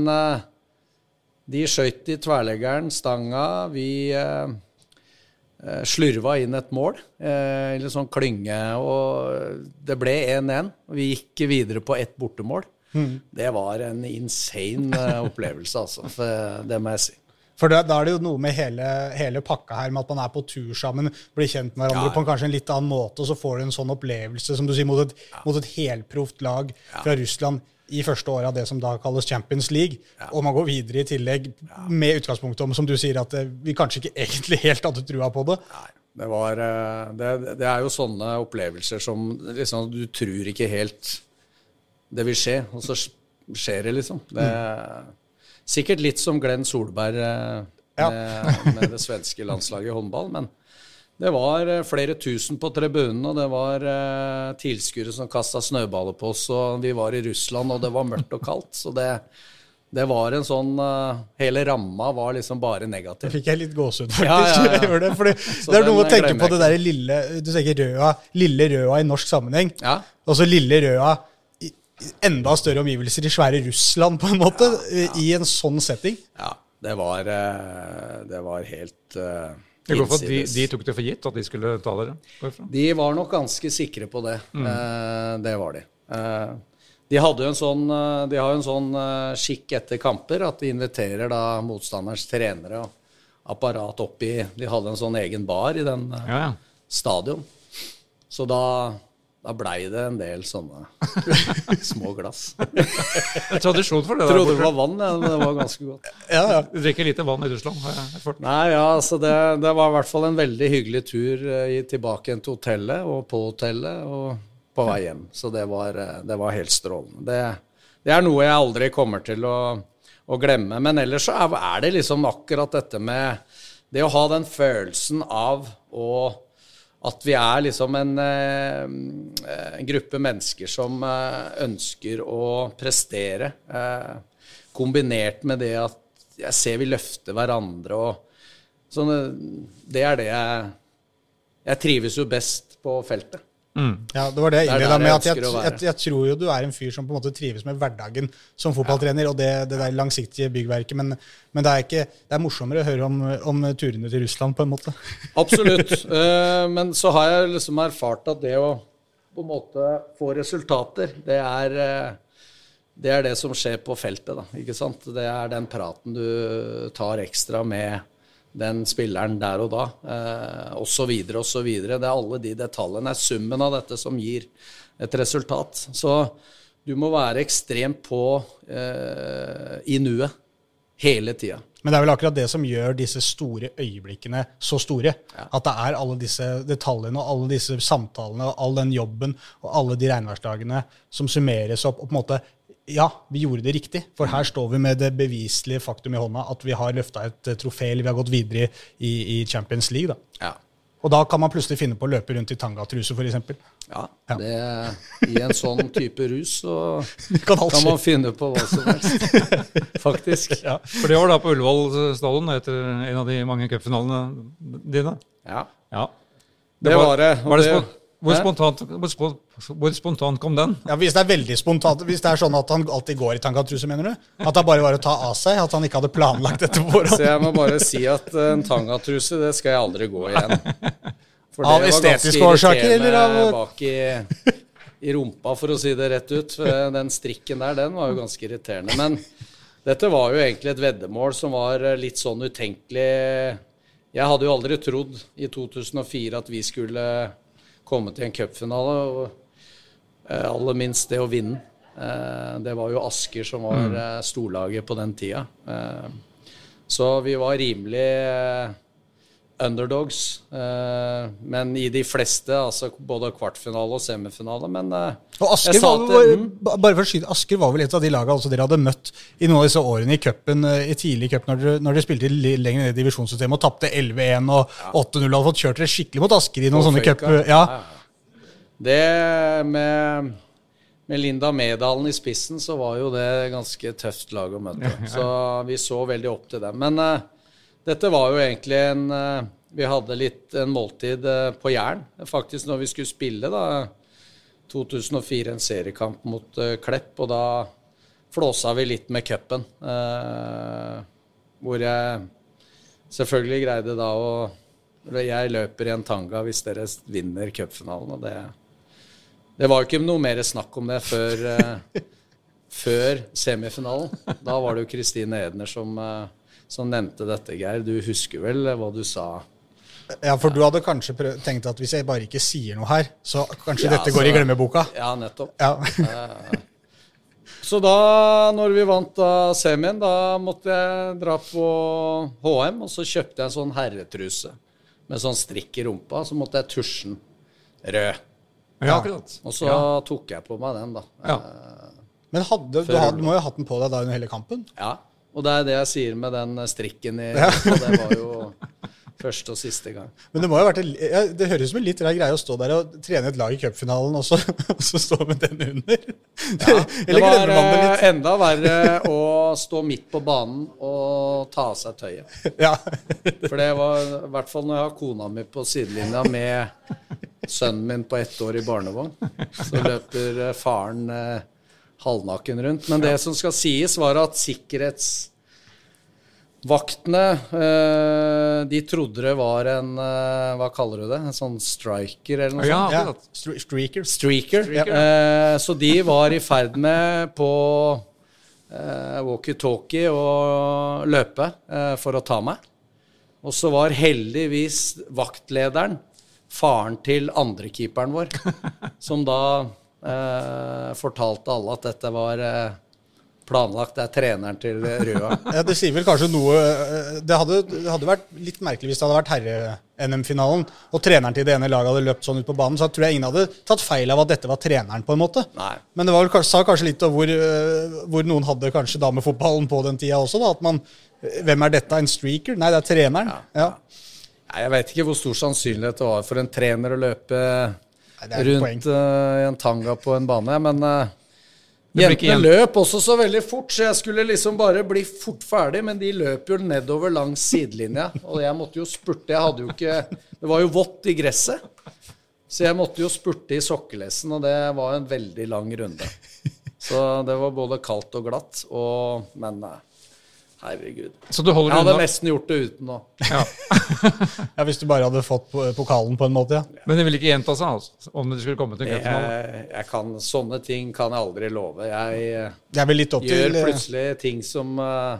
[SPEAKER 2] de skøyt i tverleggeren, stanga. Vi slurva inn et mål, eh, eller sånn klynge, og det ble 1-1. Vi gikk videre på ett bortemål. Det var en insane eh, opplevelse, altså. For det må jeg si.
[SPEAKER 3] For da, da er det jo noe med hele, hele pakka her, med at man er på tur sammen, blir kjent med hverandre
[SPEAKER 2] Ja.
[SPEAKER 3] på en, kanskje en litt annen måte, og så får du en sånn opplevelse, som du sier, mot et, mot et helproft lag fra Russland i første året av det som da kalles Champions League, og man går videre i tillegg med utgangspunkt om, som du sier, at eh, vi kanskje ikke egentlig helt hadde trua på det.
[SPEAKER 2] Nei, det var eh, det, det er jo sånne opplevelser som liksom Du tror ikke helt det vil skje, og så skjer det, liksom. Det er sikkert litt som Glenn Solberg med,
[SPEAKER 3] Ja.
[SPEAKER 2] med det svenske landslaget i håndball, men det var eh, flere tusen på tribunen, og det var eh, tilskuere som kasta snøballer på oss, og vi var i Russland, og det var mørkt og kaldt. Så det, det var en sånn eh, Hele ramma var liksom bare
[SPEAKER 3] Da fikk jeg litt gåsehud, faktisk.
[SPEAKER 2] Ja, ja, ja.
[SPEAKER 3] Det, fordi det er noe å tenke på det
[SPEAKER 2] derre
[SPEAKER 3] der lille Du tenker røa, lille røa i norsk sammenheng,
[SPEAKER 2] Ja.
[SPEAKER 3] og så lille røa i enda større omgivelser i svære Russland, på en måte, i en sånn setting.
[SPEAKER 2] Ja, det var, det var helt uh,
[SPEAKER 1] Det går for at de, de tok det for gitt at de skulle ta dere? jeg.
[SPEAKER 2] De var nok ganske sikre på det. Eh, det var de. Eh, de hadde jo en sånn, eh, de har jo en sånn eh, skikk etter kamper at de inviterer da motstanderens trenere og apparat opp i De hadde en sånn egen bar i den eh,
[SPEAKER 1] Ja, ja.
[SPEAKER 2] stadion. Så da, da blei det en del sånne små glass.
[SPEAKER 1] Det er tradisjon for det.
[SPEAKER 2] Jeg trodde det var vann, ja, men det var ganske godt.
[SPEAKER 3] Ja, ja.
[SPEAKER 1] Du drikker lite vann i Russland.
[SPEAKER 2] Nei, ja, altså det, det var i hvert fall en veldig hyggelig tur eh, tilbake igjen til hotellet og på hotellet og på vei hjem. Så det var, eh, det var helt strålende. Det, det er noe jeg aldri kommer til å, å glemme. Men ellers så er, er det liksom akkurat dette med det å ha den følelsen av å at vi er liksom en, eh, en gruppe mennesker som eh, ønsker å prestere, eh, kombinert med det at jeg ser vi løfter hverandre og sånn, Det er det jeg Jeg trives jo best på feltet.
[SPEAKER 3] Ja, det var det jeg innleda med. at jeg, jeg, jeg tror jo du er en fyr som på en måte trives med hverdagen som fotballtrener, og det, det der langsiktige byggverket. Men, men det, er ikke, det er morsommere å høre om, om turene til Russland, på en måte.
[SPEAKER 2] Absolutt. uh, men så har jeg liksom erfart at det å på en måte få resultater, det er uh, det er det som skjer på feltet, da. Ikke sant? Det er den praten du tar ekstra med den spilleren der og da, eh, osv., osv. Det er alle de detaljene. Det er summen av dette som gir et resultat. Så du må være ekstremt på eh, i nuet hele tida.
[SPEAKER 3] Men det er vel akkurat det som gjør disse store øyeblikkene så store. At det er alle disse detaljene og alle disse samtalene og all den jobben og alle de regnværsdagene som summeres opp. og på en måte, Ja, vi gjorde det riktig, for her står vi med det beviselige faktum i hånda at vi har løfta et eh, trofé, eller vi har gått videre i, i Champions League. da.
[SPEAKER 2] Ja.
[SPEAKER 3] Og da kan man plutselig finne på å løpe rundt i tangatruse, f.eks.
[SPEAKER 2] Ja,
[SPEAKER 3] Ja.
[SPEAKER 2] Det, I en sånn type rus så
[SPEAKER 3] Kan
[SPEAKER 2] kan man finne på hva som helst. Faktisk.
[SPEAKER 3] Ja.
[SPEAKER 1] For det var da på Ullevål stadion etter en av de mange cupfinalene dine.
[SPEAKER 2] Ja.
[SPEAKER 1] Ja.
[SPEAKER 2] Det var det. og
[SPEAKER 1] Var det,
[SPEAKER 2] det-
[SPEAKER 1] spo- Hvor spontant, hvor, hvor spontant kom den?
[SPEAKER 3] Ja, Hvis det er veldig spontant, hvis det er sånn at han alltid går i tangatruse, mener du? At det bare var å ta av seg? At han ikke hadde planlagt dette på
[SPEAKER 2] Så jeg må bare si at en tangatruse, det skal jeg aldri gå igjen. For
[SPEAKER 3] Av estetiske årsaker, eller av-
[SPEAKER 2] Bak i, i rumpa, for å si det rett ut. Den strikken der, den var jo ganske irriterende. Men dette var jo egentlig et veddemål som var litt sånn utenkelig. Jeg hadde jo aldri trodd i 2004 at vi skulle komme til en cupfinale. og eh, Aller minst det å vinne. Eh, Det var jo Asker som var eh, storlaget på den tida. Så vi var rimelig underdogs. eh, Men i de fleste, altså både kvartfinale og semifinale. Men eh,
[SPEAKER 3] Og Asker var, var,
[SPEAKER 2] mm,
[SPEAKER 3] bare for å skyde, Asker var vel et av de lagene altså dere hadde møtt i noen av disse årene i cupen, eh, i tidlig cup, når dere, når dere spilte lenger ned i divisjonssystemet og tapte 11-1 og 8-0 og hadde fått kjørt dere skikkelig mot Asker i noen sånne cup.
[SPEAKER 2] Ja.
[SPEAKER 3] Ja.
[SPEAKER 2] Det med, med Linda Medalen i spissen, så var jo det ganske tøft lag å møte. Så vi så veldig opp til dem. Men dette var jo egentlig en eh, Vi hadde litt en måltid eh, på Jæren, faktisk, når vi skulle spille, da. 2004, en seriekamp mot eh, Klepp, og da flåsa vi litt med cupen. eh, hvor jeg selvfølgelig greide da å Jeg løper i en tanga hvis dere vinner cupfinalen, og det Det var jo ikke noe mer snakk om det før, før semifinalen. Da var det jo Kristine Edner som, som nevnte dette, Geir. Du husker vel hva du sa?
[SPEAKER 3] ja, for du hadde kanskje prøv, tenkt at hvis jeg bare ikke sier noe her, så kanskje
[SPEAKER 2] Ja,
[SPEAKER 3] dette går i glemmeboka.
[SPEAKER 2] Ja, nettopp.
[SPEAKER 3] Ja.
[SPEAKER 2] Så da, når vi vant da semien, da måtte jeg dra på HM, og så kjøpte jeg en sånn herretruse med sånn strikk i rumpa, så måtte jeg tusje den rød.
[SPEAKER 1] Ja, akkurat.
[SPEAKER 2] Og så
[SPEAKER 1] ja.
[SPEAKER 2] tok jeg på meg den, da.
[SPEAKER 1] Ja.
[SPEAKER 3] Men hadde, du, hadde, du må jo ha hatt den på deg da under hele kampen.
[SPEAKER 2] Ja, og det er det jeg sier med den strikken i ja. Det var jo første og siste gang.
[SPEAKER 3] Men det må jo ha vært ja, det høres ut som en litt rar greie å stå der og trene et lag i cupfinalen, og og så stå med den under.
[SPEAKER 2] Det
[SPEAKER 3] Eller
[SPEAKER 2] var
[SPEAKER 3] det
[SPEAKER 2] eh, enda verre å stå midt på banen og ta av seg tøyet.
[SPEAKER 3] Ja.
[SPEAKER 2] For det var i hvert fall når jeg har kona mi på sidelinja med sønnen min på ett år i barnevogn. Så løper eh, faren eh, halvnaken rundt. Men det som skal sies, var at sikkerhetsvaktene eh, De trodde det var en eh, Hva kaller du det? En sånn striker eller noe
[SPEAKER 1] Ja,
[SPEAKER 2] sånt?
[SPEAKER 3] ja.
[SPEAKER 1] akkurat.
[SPEAKER 3] Streaker.
[SPEAKER 2] Streaker.
[SPEAKER 1] Streaker,
[SPEAKER 2] Eh, så de var i ferd med på eh, walkietalkie og løpe eh, for å ta meg. Og så var heldigvis vaktlederen faren til andrekeeperen vår, som da fortalte alle at dette var eh, planlagt. Det er treneren til Røa.
[SPEAKER 3] Ja, det sier vel kanskje noe eh, Det hadde, det hadde vært litt merkelig hvis det hadde vært herre-NM-finalen, og treneren til det ene laget hadde løpt sånn ut på banen. Så tror jeg ingen hadde tatt feil av at dette var treneren, på en måte.
[SPEAKER 2] Nei.
[SPEAKER 3] Men det var vel, sa kanskje litt om hvor, eh, hvor noen hadde kanskje damefotballen på den tida også. da, at man, eh, Hvem er dette? En streaker? Nei, det er treneren. Ja.
[SPEAKER 2] Ja. Jeg vet ikke hvor stor sannsynlighet det var for en trener å løpe Rundt eh, i en tanga på en bane, men uh,
[SPEAKER 1] ikke
[SPEAKER 2] Jentene løp også så veldig fort, så jeg skulle liksom bare bli fort ferdig, men de løp jo nedover langs sidelinja, og jeg måtte jo spurte. Jeg hadde jo ikke Det var jo vått i gresset, så jeg måtte jo spurte i sokkelesten, og det var en veldig lang runde. Så det var både kaldt og glatt, og Men eh, herregud.
[SPEAKER 1] Så du holder
[SPEAKER 2] Jeg hadde
[SPEAKER 1] unna.
[SPEAKER 2] nesten gjort det uten nå.
[SPEAKER 1] Ja.
[SPEAKER 3] ja, Hvis du bare hadde fått pokalen på en måte, ja.
[SPEAKER 1] Men det vil ikke gjenta seg altså, om det skulle komme til en cupfinale.
[SPEAKER 2] Jeg, jeg kan, sånne ting kan jeg aldri love. Jeg eh,
[SPEAKER 3] litt opp
[SPEAKER 2] gjør
[SPEAKER 3] til eh,
[SPEAKER 2] plutselig ting som uh,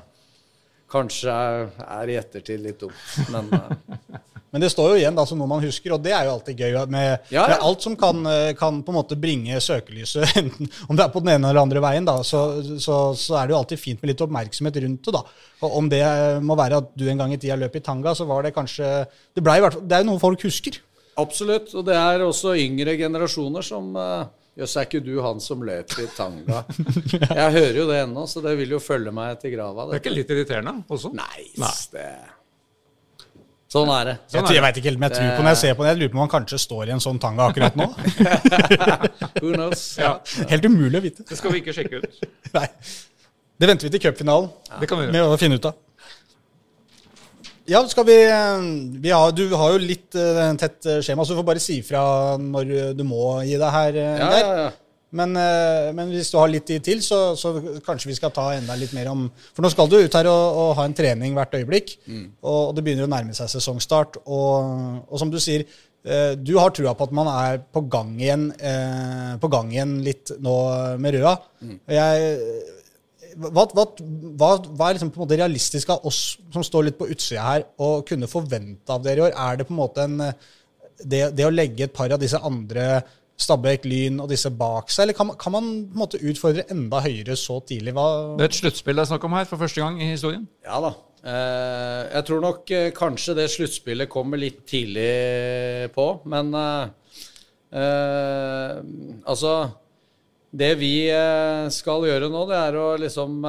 [SPEAKER 2] kanskje er, er i ettertid litt dumt. Men eh,
[SPEAKER 3] Men det står jo igjen da som noe man husker, og det er jo alltid gøy med,
[SPEAKER 2] Ja, ja.
[SPEAKER 3] med alt som kan, eh, kan på en måte bringe søkelyset, enten om det er på den ene eller andre veien, da, så, så, så er det jo alltid fint med litt oppmerksomhet rundt det. da. Og Om det eh, må være at du en gang i tida løp i tanga, så var det kanskje Det, ble i hvert fall, det er jo noe folk husker.
[SPEAKER 2] absolutt. Og det er også yngre generasjoner som uh, Jøss, er ikke du han som løper i tanga? Jeg hører jo det ennå, så det vil jo følge meg til grava.
[SPEAKER 1] Det er ikke litt irriterende også?
[SPEAKER 2] Nei,
[SPEAKER 1] Nei.
[SPEAKER 2] det Sånn er det.
[SPEAKER 3] Jeg,
[SPEAKER 1] Sånn
[SPEAKER 3] jeg, jeg
[SPEAKER 1] veit
[SPEAKER 3] vet ikke helt men jeg tror på når jeg ser på det. Jeg lurer på om han kanskje står i en sånn tanga akkurat nå.
[SPEAKER 2] Who knows?
[SPEAKER 1] Ja.
[SPEAKER 3] Helt umulig å vite.
[SPEAKER 1] Det skal vi ikke sjekke ut.
[SPEAKER 3] Nei. Det venter vi til cupfinalen
[SPEAKER 1] Det kan vi gjøre.
[SPEAKER 3] med å finne ut av. Ja, skal vi, vi har, Du har jo litt uh, tett skjema, så du får bare si fra når du må gi deg her.
[SPEAKER 2] Ja, ja, ja.
[SPEAKER 3] Men, uh, men, hvis du har litt tid til, så, så, kanskje vi skal ta enda litt mer om For nå skal du ut her og, og ha en trening hvert øyeblikk. Mm. Og, det begynner å nærme seg sesongstart. Og, og som du sier, uh, du har trua på at man er på gang igjen, på gang igjen litt nå med Røa. Mm. Jeg hva, hva, hva, hva, er liksom på en måte realistisk av oss som står litt på utsida her, å kunne forvente av dere i år? Er det på en måte en, det, det, å legge et par av disse andre, Stabæk, Lyn og disse bak seg, eller kan, kan man på en måte utfordre enda høyere så tidlig?
[SPEAKER 1] det er et sluttspill det er snakk om her, for første gang i historien?
[SPEAKER 2] Ja da. Eh, jeg tror nok eh, kanskje det sluttspillet kommer litt tidlig på, men eh, altså det vi skal gjøre nå, det er å liksom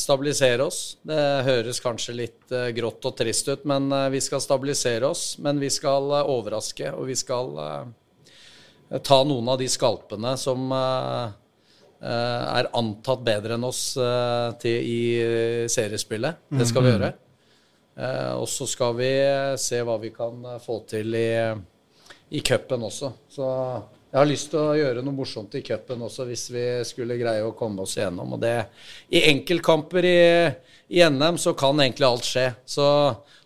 [SPEAKER 2] stabilisere oss. Det høres kanskje litt grått og trist ut, men vi skal stabilisere oss. Men vi skal overraske, og vi skal ta noen av de skalpene som er antatt bedre enn oss til i seriespillet. Det skal vi mm-hmm. gjøre. Og så skal vi se hva vi kan få til i, i cupen også. Så jeg har lyst til å gjøre noe morsomt i cupen også, hvis vi skulle greie å komme oss igjennom. Og det, I enkeltkamper i, i NM så kan egentlig alt skje. Så,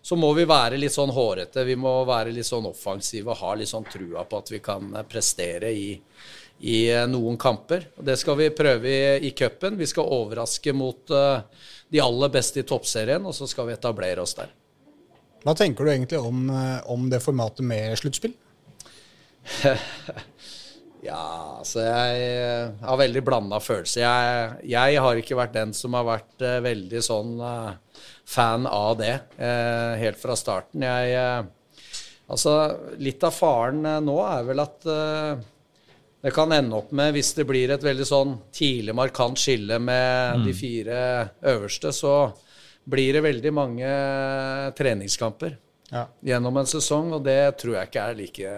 [SPEAKER 2] så, må vi være litt sånn hårete. Vi må være litt sånn offensive og ha litt sånn trua på at vi kan prestere i, i noen kamper. Og det skal vi prøve i, i cupen. Vi skal overraske mot uh, de aller beste i toppserien, og så skal vi etablere oss der.
[SPEAKER 3] Hva tenker du egentlig om, eh, om det formatet med sluttspill?
[SPEAKER 2] Ja, altså jeg eh, har veldig blanda følelser. Jeg, jeg, har ikke vært den som har vært uh, veldig sånn uh, fan av det uh, helt fra starten. Jeg Altså, litt av faren nå er vel at det kan ende opp med, hvis det blir et veldig sånn tidlig markant skille med mm. de fire øverste, så blir det veldig mange treningskamper ja. gjennom en sesong, og det tror jeg ikke er like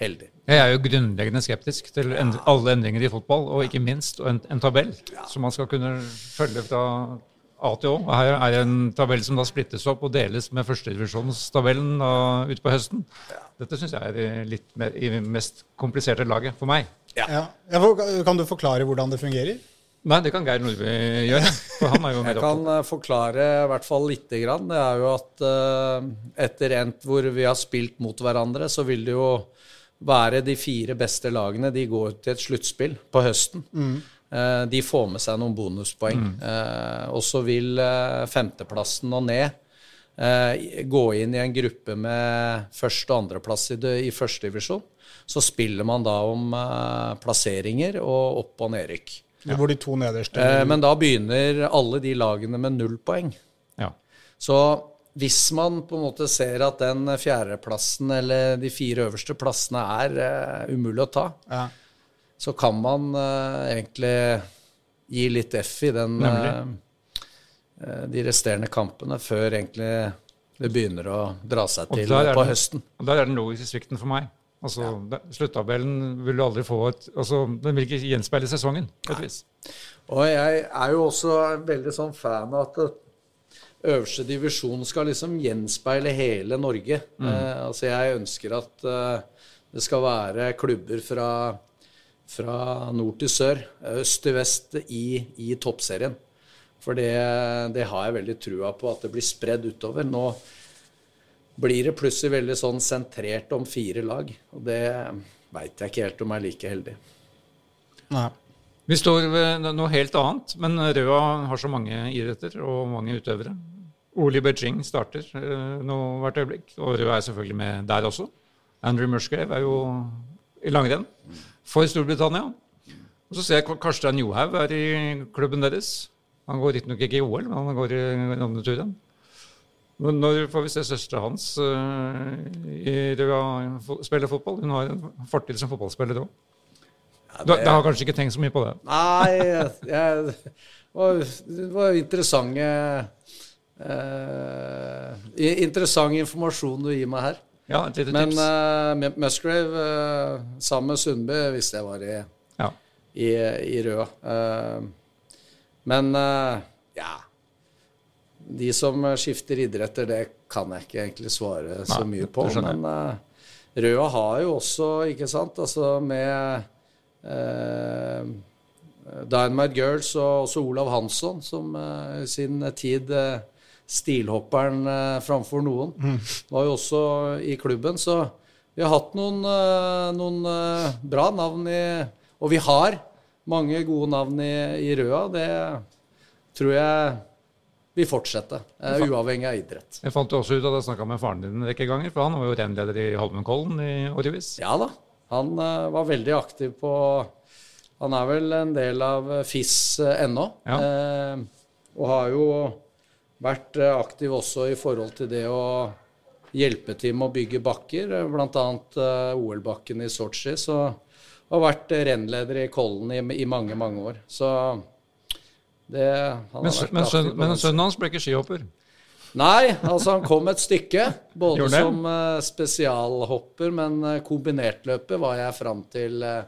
[SPEAKER 2] heldig.
[SPEAKER 1] Jeg er jo grunnleggende skeptisk til end alle endringer i fotball, og ikke minst en, en tabell som man skal kunne følge fra A til Å. Her er det en tabell som da splittes opp og deles med førstedivisjonstabellen ute på høsten. Dette syns jeg er litt mer, i det mest kompliserte laget for meg.
[SPEAKER 3] Ja. Kan du forklare hvordan det fungerer?
[SPEAKER 1] Nei, det kan Geir Nordby gjøre. For han er jo
[SPEAKER 2] Jeg kan opp. forklare i hvert fall lite grann. Det er jo at uh, etter endt hvor vi har spilt mot hverandre, så vil det jo være de fire beste lagene. De går til et sluttspill på høsten. Mm. De får med seg noen bonuspoeng. Mm. Eh, og så vil eh, femteplassen og ned gå inn i en gruppe med første- og andreplass i, i førstedivisjon. Så spiller man da om plasseringer og opp- og nedrykk.
[SPEAKER 3] Ja. Hvor de to nederste
[SPEAKER 2] Men da begynner alle de lagene med null poeng. Ja. Så hvis man på en måte ser at den fjerdeplassen eller de fire øverste plassene er uh, umulig å ta, ja. så kan man uh, egentlig gi litt F i den, uh, de resterende kampene før egentlig det begynner å dra seg til på den, høsten.
[SPEAKER 1] Og Der er den logiske svikten for meg. Altså, ja. Sluttabellen vil du aldri få et altså, Den vil ikke gjenspeile sesongen. på et vis.
[SPEAKER 2] Og jeg er jo også veldig sånn fan av at øverste divisjon skal liksom gjenspeile hele Norge. Mm. Eh, altså jeg ønsker at eh, det skal være klubber fra, fra, nord til sør, øst til vest i, i toppserien. For det, det, har jeg veldig trua på, at det blir spredd utover. Nå blir det plutselig veldig sånn sentrert om fire lag. Og det veit jeg ikke helt om jeg er like heldig.
[SPEAKER 1] Nei. Vi står ved noe helt annet, men Røa har så mange idretter og mange utøvere. Oli Beijing starter uh, nå hvert øyeblikk, og Rød er selvfølgelig med der også. Andrew Mushgrave er jo i langrenn for Storbritannia. Og så ser jeg Karstein Johaug er i klubben deres. Han går riktignok ikke i OL, men han går i navneturen. Når får vi se søstera hans uh, i spille fotball? Hun har en fortid som fotballspiller òg. Ja, det... Du, har kanskje ikke tenkt så mye på det?
[SPEAKER 2] Nei, jeg, jeg, det var interessante Uh, interessant informasjon du gir meg her.
[SPEAKER 1] Ja, et lite
[SPEAKER 2] Men uh, Musgrave uh, sammen med Sundby visste jeg var i, ja. i, i Røa. men ja de som skifter idretter, det kan jeg ikke egentlig svare så mye på. Men uh, Røa har jo også, ikke sant, altså med uh, Dynamite Girls og også Olav Hansson, som uh, i sin tid uh, stilhopperen uh, framfor noen, var jo også i klubben. Så vi har hatt noen, uh, noen uh, bra navn i Og vi har mange gode navn i, i Røa. Det tror jeg vi fortsetter, uh, uavhengig av idrett.
[SPEAKER 1] Jeg fant jo også ut at jeg snakka med faren din en rekke ganger, for han var jo renleder i Holmenkollen i årevis.
[SPEAKER 2] Ja da. Han uh, var veldig aktiv på Han er vel en del av FIS uh, ennå.
[SPEAKER 1] Ja.
[SPEAKER 2] eh, og har jo vært uh, aktiv også i forhold til det å hjelpe til med å bygge bakker, uh, bl.a. Uh, OL-bakken i Sotsji. Så har vært uh, rennleder i Kollen i, i mange, mange år. Så det han har
[SPEAKER 1] Men, men,
[SPEAKER 2] aktiv
[SPEAKER 1] men sønnen hans ble ikke skihopper.
[SPEAKER 2] Nei, altså han kom et stykke. Både som uh, spesialhopper, men uh, kombinertløpet var jeg fram til eh,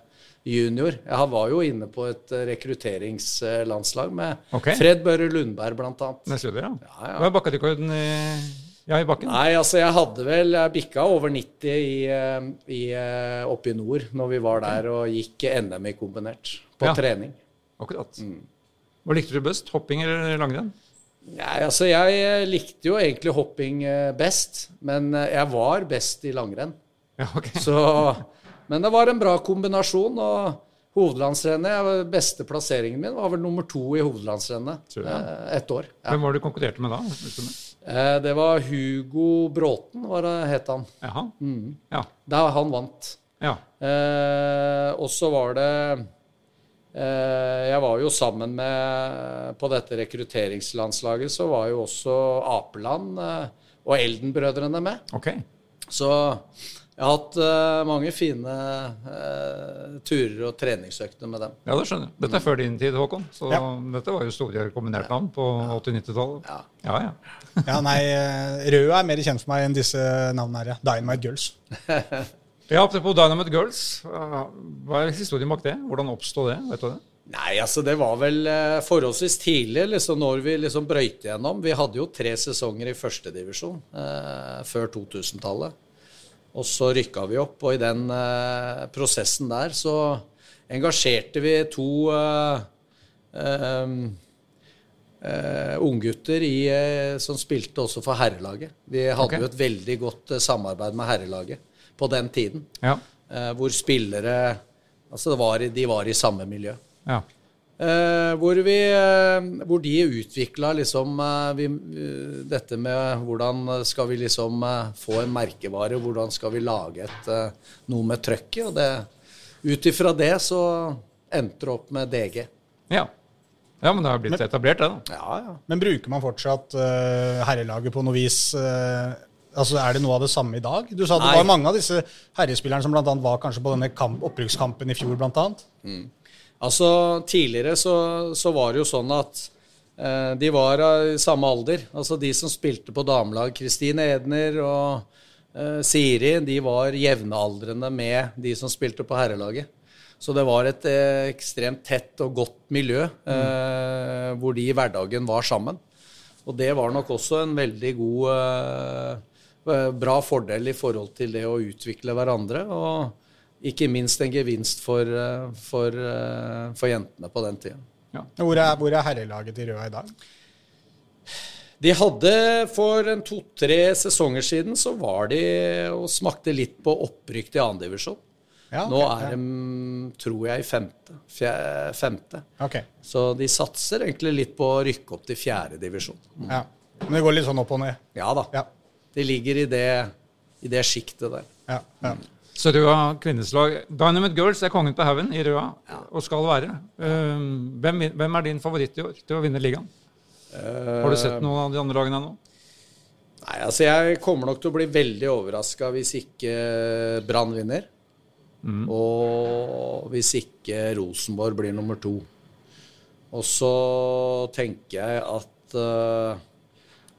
[SPEAKER 2] junior. Jeg var jo inne på et uh, rekrutteringslandslag med
[SPEAKER 1] okay.
[SPEAKER 2] Fred Børre Lundberg, blant annet.
[SPEAKER 1] År, ja.
[SPEAKER 2] Ja, ja.
[SPEAKER 1] Hva er bakkerekorden i, ja, i bakken?
[SPEAKER 2] Nei, altså jeg hadde vel Jeg bikka over 90 i, eh, i, eh, oppe i nord når vi var der og gikk NM i kombinert på
[SPEAKER 1] Ja.
[SPEAKER 2] trening.
[SPEAKER 1] Akkurat.
[SPEAKER 2] Mm.
[SPEAKER 1] Hva likte du best? Hopping eller langrenn?
[SPEAKER 2] Nei, altså jeg eh, likte jo egentlig hopping eh, best, men eh, jeg var best i langrenn.
[SPEAKER 1] Ja, ok.
[SPEAKER 2] Så, men det var en bra kombinasjon. og Hovedlandsrennet, beste plasseringen min var vel nummer to i hovedlandsrennet eh, ett år. Ja.
[SPEAKER 1] Hvem var det du konkurrerte med da? Det?
[SPEAKER 2] Eh, var Hugo Bråten, var det, het han.
[SPEAKER 1] Jaha.
[SPEAKER 2] Mm.
[SPEAKER 1] Ja.
[SPEAKER 2] Da han vant.
[SPEAKER 1] ja.
[SPEAKER 2] Eh, og så var det eh, Jeg var jo sammen med På dette rekrutteringslandslaget så var jo også Apeland eh, og Elden-brødrene med.
[SPEAKER 1] Okay.
[SPEAKER 2] Så jeg har hatt uh, mange fine uh, turer og treningsøkter med dem.
[SPEAKER 1] Ja, det skjønner jeg. Dette er før din tid, Håkon. Så
[SPEAKER 3] Ja.
[SPEAKER 1] dette var jo store kombinertnavn på 80-90-tallet.
[SPEAKER 2] Ja.
[SPEAKER 1] Ja, ja.
[SPEAKER 3] Ja, nei, eh, Rød er mer kjent for meg enn disse navnene her. Dynamite Girls.
[SPEAKER 1] Ja, Apropos Dynamite Girls. Hva er historien bak det? Hvordan oppstod det? Vet du det?
[SPEAKER 2] Nei, altså det var vel forholdsvis tidlig liksom når vi liksom brøyte gjennom. Vi hadde jo tre sesonger i førstedivisjon eh, før 2000-tallet. Og så rykka vi opp, og i den eh, prosessen der så engasjerte vi to eh, eh, eh, unggutter i, eh, som spilte også for herrelaget. Vi hadde
[SPEAKER 1] okay.
[SPEAKER 2] jo et veldig godt eh, samarbeid med herrelaget på den tiden.
[SPEAKER 1] Ja.
[SPEAKER 2] Hvor spillere Altså var, de var i samme miljø.
[SPEAKER 1] ja.
[SPEAKER 2] Eh, hvor, vi, eh, hvor de utvikla liksom eh, vi, eh, dette med hvordan skal vi liksom eh, få en merkevare, hvordan skal vi lage et, eh, noe med trøkket. Og det, ut ifra det så endte det opp med DG.
[SPEAKER 1] ja. Ja, men det har blitt etablert, det, da.
[SPEAKER 2] Ja, ja.
[SPEAKER 3] Men bruker man fortsatt eh, herrelaget på noe vis? eh, altså Er det noe av det samme i dag? Du sa det
[SPEAKER 2] Nei.
[SPEAKER 3] var mange av disse herrespillerne som blant annet var kanskje på denne kamp, opprykkskampen i fjor, blant annet.
[SPEAKER 2] Altså, tidligere så, så var det jo sånn at eh, de var av samme alder. Altså de som spilte på damelag, Kristine Edner og eh, Siri, de var jevnaldrende med de som spilte på herrelaget. Så det var et eh, ekstremt tett og godt miljø eh, hvor de i hverdagen var sammen. Og det var nok også en veldig god eh, eh, Bra fordel i forhold til det å utvikle hverandre. Og ikke minst en gevinst for, eh, for, eh, for jentene på den tida.
[SPEAKER 3] Hvor er, hvor er herrelaget til Røa i dag?
[SPEAKER 2] De hadde for en to-tre sesonger siden så var de og smakte litt på opprykk til annendivisjon.
[SPEAKER 3] Ja,
[SPEAKER 2] Nå
[SPEAKER 3] ok,
[SPEAKER 2] er de, tror jeg, i femte. Fjerde, femte.
[SPEAKER 3] Okay.
[SPEAKER 2] Så de satser egentlig litt på å rykke opp til fjerdedivisjon.
[SPEAKER 3] ja. Men det går litt sånn opp og ned.
[SPEAKER 2] Ja da.
[SPEAKER 3] Ja.
[SPEAKER 2] De ligger i det, i det sjiktet der.
[SPEAKER 3] ja, ja.
[SPEAKER 1] Så Røa kvinneslag Dynamite Girls er kongen på haugen i Røa, og skal være. Eh, hvem, hvem er din favoritt i år til å vinne ligaen? Har du sett noen av de andre lagene nå?
[SPEAKER 2] Nei, altså Jeg kommer nok til å bli veldig overraska hvis ikke Brann vinner. Og hvis ikke Rosenborg blir nummer to. Og så tenker jeg at uh,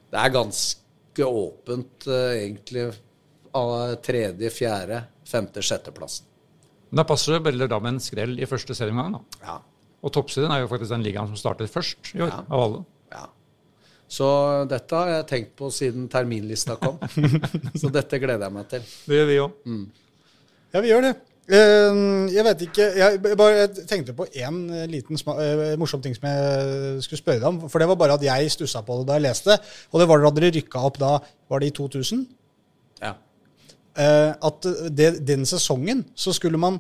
[SPEAKER 2] det er ganske åpent, uh, egentlig, av tredje, fjerde, femte, sjetteplassen.
[SPEAKER 1] Da passer det da med en skrell i første serieomgang. da.
[SPEAKER 2] Ja.
[SPEAKER 1] Og toppserien er jo faktisk den ligaen som startet først i år,
[SPEAKER 2] Ja.
[SPEAKER 1] av alle.
[SPEAKER 2] ja. Så dette har jeg tenkt på siden terminlista kom. så dette gleder jeg meg til.
[SPEAKER 1] Det gjør vi òg.
[SPEAKER 3] Ja, vi gjør det. Eh, Jeg vet ikke Jeg bare jeg tenkte på én liten sma- eh, morsom ting som jeg skulle spørre deg om. For det var bare at jeg stussa på det da jeg leste. Og det var da dere rykka opp da Var det i 2000? Eh, At det, den sesongen så skulle man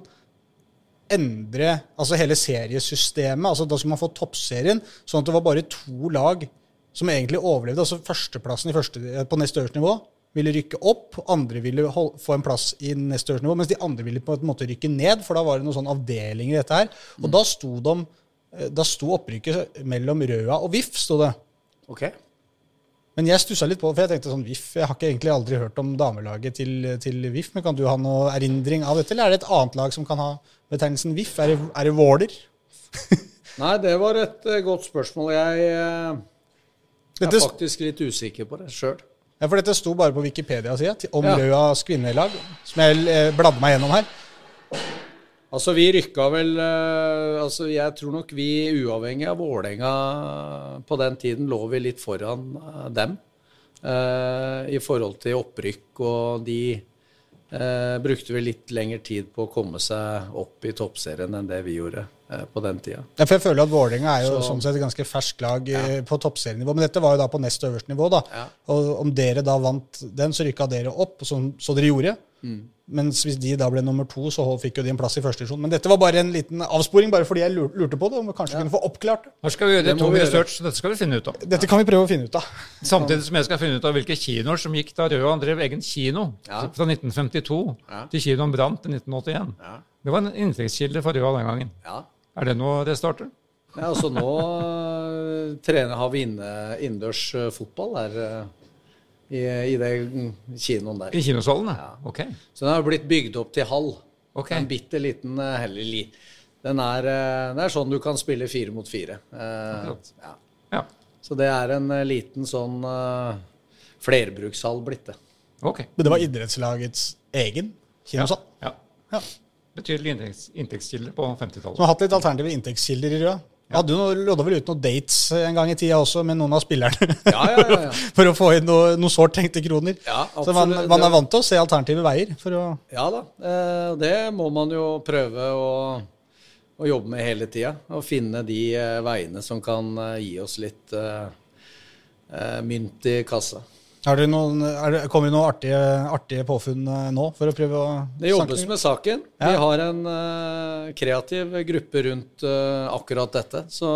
[SPEAKER 3] endre altså hele seriesystemet. altså Da skulle man få toppserien, sånn at det var bare to lag som egentlig overlevde. altså Førsteplassen i første, på nest øverste nivå ville rykke opp, andre ville hold, få en plass i nest øverste nivå, mens de andre ville på en måte rykke ned, for da var det noen sånne avdelinger i dette her. Og da sto, de, eh, da sto opprykket mellom Røa og VIF, sto det.
[SPEAKER 2] Ok.
[SPEAKER 3] Men jeg stussa litt på for jeg tenkte sånn VIF Jeg har ikke egentlig aldri hørt om damelaget til, til VIF, men kan du ha noe erindring av dette? Eller er det et annet lag som kan ha betegnelsen VIF? Er det, er det Våler?
[SPEAKER 2] Nei, det var et eh, godt spørsmål. Jeg eh, er faktisk litt usikker på det sjøl.
[SPEAKER 3] ja, for dette sto bare på Wikipedia-sida om
[SPEAKER 2] Ja.
[SPEAKER 3] Røas kvinnelag, som jeg eh, bladde meg gjennom her.
[SPEAKER 2] Altså, vi rykka vel eh, Altså, jeg tror nok vi, uavhengig av Vålerenga på den tiden, lå vi litt foran eh, dem. eh, I forhold til opprykk, og de eh, brukte vel litt lengre tid på å komme seg opp i toppserien enn det vi gjorde eh, på den tida.
[SPEAKER 3] Ja, for jeg føler at Vålerenga er jo
[SPEAKER 2] Så-
[SPEAKER 3] sånn sett et ganske ferskt lag ja. på toppserienivå. Men dette var jo da på nest øverste nivå. da.
[SPEAKER 2] Ja.
[SPEAKER 3] Og om dere da vant den, så rykka dere opp, som så dere gjorde.
[SPEAKER 2] Mm.
[SPEAKER 3] Mens hvis de da ble nummer to, så fikk jo de en plass i første divisjon. Men dette var bare en liten avsporing, bare fordi jeg lurte på det. Om vi kanskje kunne få oppklart det.
[SPEAKER 1] Her skal vi gjøre
[SPEAKER 2] Det
[SPEAKER 1] det
[SPEAKER 2] vi
[SPEAKER 1] research, så dette skal vi finne ut av.
[SPEAKER 3] Dette kan vi prøve å finne ut av.
[SPEAKER 1] Samtidig som jeg skal finne ut av hvilke kinoer som gikk da Røa drev egen kino.
[SPEAKER 2] Ja.
[SPEAKER 1] Fra 1952
[SPEAKER 2] Ja.
[SPEAKER 1] til kinoen brant i 1981.
[SPEAKER 2] Ja.
[SPEAKER 1] Det var en inntektskilde for Røa den gangen.
[SPEAKER 2] Ja.
[SPEAKER 1] Er det noe det starter?
[SPEAKER 2] Ja, altså nå eh, trener, har vi inne, innendørs eh, fotball der eh, i, i det mm, kinoen der.
[SPEAKER 1] I kinosalen?
[SPEAKER 2] Ja.
[SPEAKER 1] Ok.
[SPEAKER 2] Så den har blitt bygd opp til hall.
[SPEAKER 1] Ok.
[SPEAKER 2] En bitte liten eh, heller li. Den er, eh, det er sånn du kan spille fire mot fire. Eh, ja.
[SPEAKER 1] Ja.
[SPEAKER 2] Så det er en eh, liten sånn uh, flerbrukshall blitt det.
[SPEAKER 1] Ok.
[SPEAKER 3] Men det var idrettslagets egen kinosal.
[SPEAKER 1] Ja.
[SPEAKER 3] Ja.
[SPEAKER 1] Betydelig inntekts, inntektskilde på 50-tallet.
[SPEAKER 3] har hatt litt alternative inntektskilder i Røa. Hadde jo lodda vel ut noen dates en gang i tida også med noen av spillerne.
[SPEAKER 2] Ja, ja, ja. ja.
[SPEAKER 3] for å få inn noe, noe sårt tenkte kroner. Så man, man er vant til å se alternative veier.
[SPEAKER 2] Ja da, eh, det må man jo prøve å, å jobbe med hele tida. Og finne de eh, veiene som kan eh, gi oss litt eh, mynt i kassa.
[SPEAKER 3] Er det noen, er det, kommer det noen artige, artige påfunn eh, nå? for å prøve å
[SPEAKER 2] Det jobbes med saken.
[SPEAKER 3] Ja.
[SPEAKER 2] Vi har en uh, kreativ gruppe rundt uh, akkurat dette. Så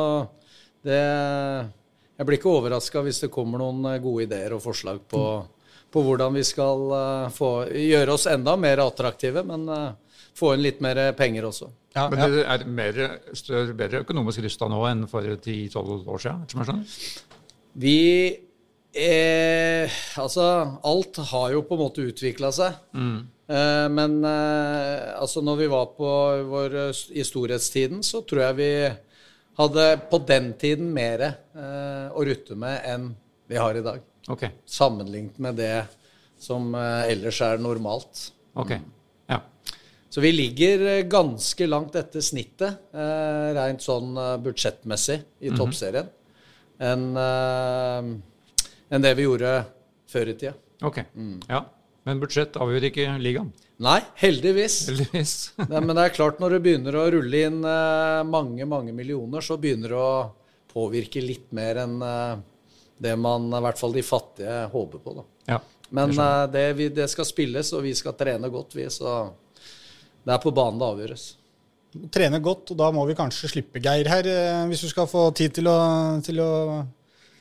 [SPEAKER 2] det Jeg blir ikke overraska hvis det kommer noen gode ideer og forslag på, på hvordan vi skal uh, få, gjøre oss enda mer attraktive, men få inn litt mer penger også.
[SPEAKER 3] Ja,
[SPEAKER 1] Men
[SPEAKER 3] ja.
[SPEAKER 1] det er mer, større, bedre økonomisk rusta nå enn for 10-12 år siden? Som jeg skjønner.
[SPEAKER 2] Vi eh, Altså, alt har jo på en måte utvikla seg. Eh, men eh, altså, når vi var på vår eh, i storhetstiden, så tror jeg vi hadde på den tiden mer eh, å rutte med enn vi har i dag.
[SPEAKER 1] Ok.
[SPEAKER 2] Sammenlignet med det som eh, ellers er normalt.
[SPEAKER 1] ok. Ja.
[SPEAKER 2] Så vi ligger ganske langt etter snittet, eh, rent sånn budsjettmessig, i toppserien, enn enn det vi gjorde før i tida.
[SPEAKER 1] Ok. Ja. Men budsjett avgjør ikke ligaen.
[SPEAKER 2] Nei, heldigvis.
[SPEAKER 1] Heldigvis.
[SPEAKER 2] Nei, men det er klart, når det begynner å rulle inn eh, mange, mange millioner, så begynner det å påvirke litt mer enn eh, det man, i hvert fall de fattige, håper på. Da.
[SPEAKER 1] Ja.
[SPEAKER 2] Men eh, det, vi, det skal spilles, og vi skal trene godt, vi. Så det er på banen det avgjøres.
[SPEAKER 3] Trene godt, og da må vi kanskje slippe Geir her, hvis du skal få tid til å, til å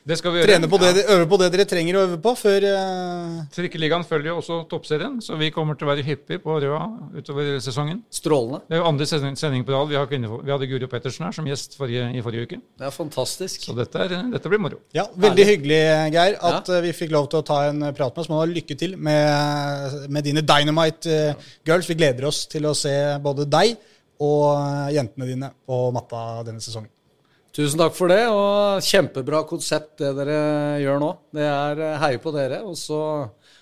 [SPEAKER 1] Det skal vi gjøre.
[SPEAKER 3] trene på det, øve på det dere trenger å øve på før uh...
[SPEAKER 1] Trikkeligaen følger jo også toppserien, så vi kommer til å være hyppig på Røa utover sesongen.
[SPEAKER 2] Strålende.
[SPEAKER 1] Det er jo andre sending, sending på rad. Vi, har vi hadde Guro Pettersen her som gjest forrige, i forrige uke.
[SPEAKER 2] Det er fantastisk.
[SPEAKER 1] Så dette, er, dette blir moro.
[SPEAKER 3] Ja, veldig hyggelig, Geir, at
[SPEAKER 2] Ja.
[SPEAKER 3] eh, vi fikk lov til å ta en prat med oss. Men lykke til med, med dine Dynamite uh, Girls. Vi gleder oss til å se både deg og eh, jentene dine på matta denne sesongen.
[SPEAKER 2] Tusen takk for det, og kjempebra konsept det dere gjør nå. Det er eh, heier på dere, og så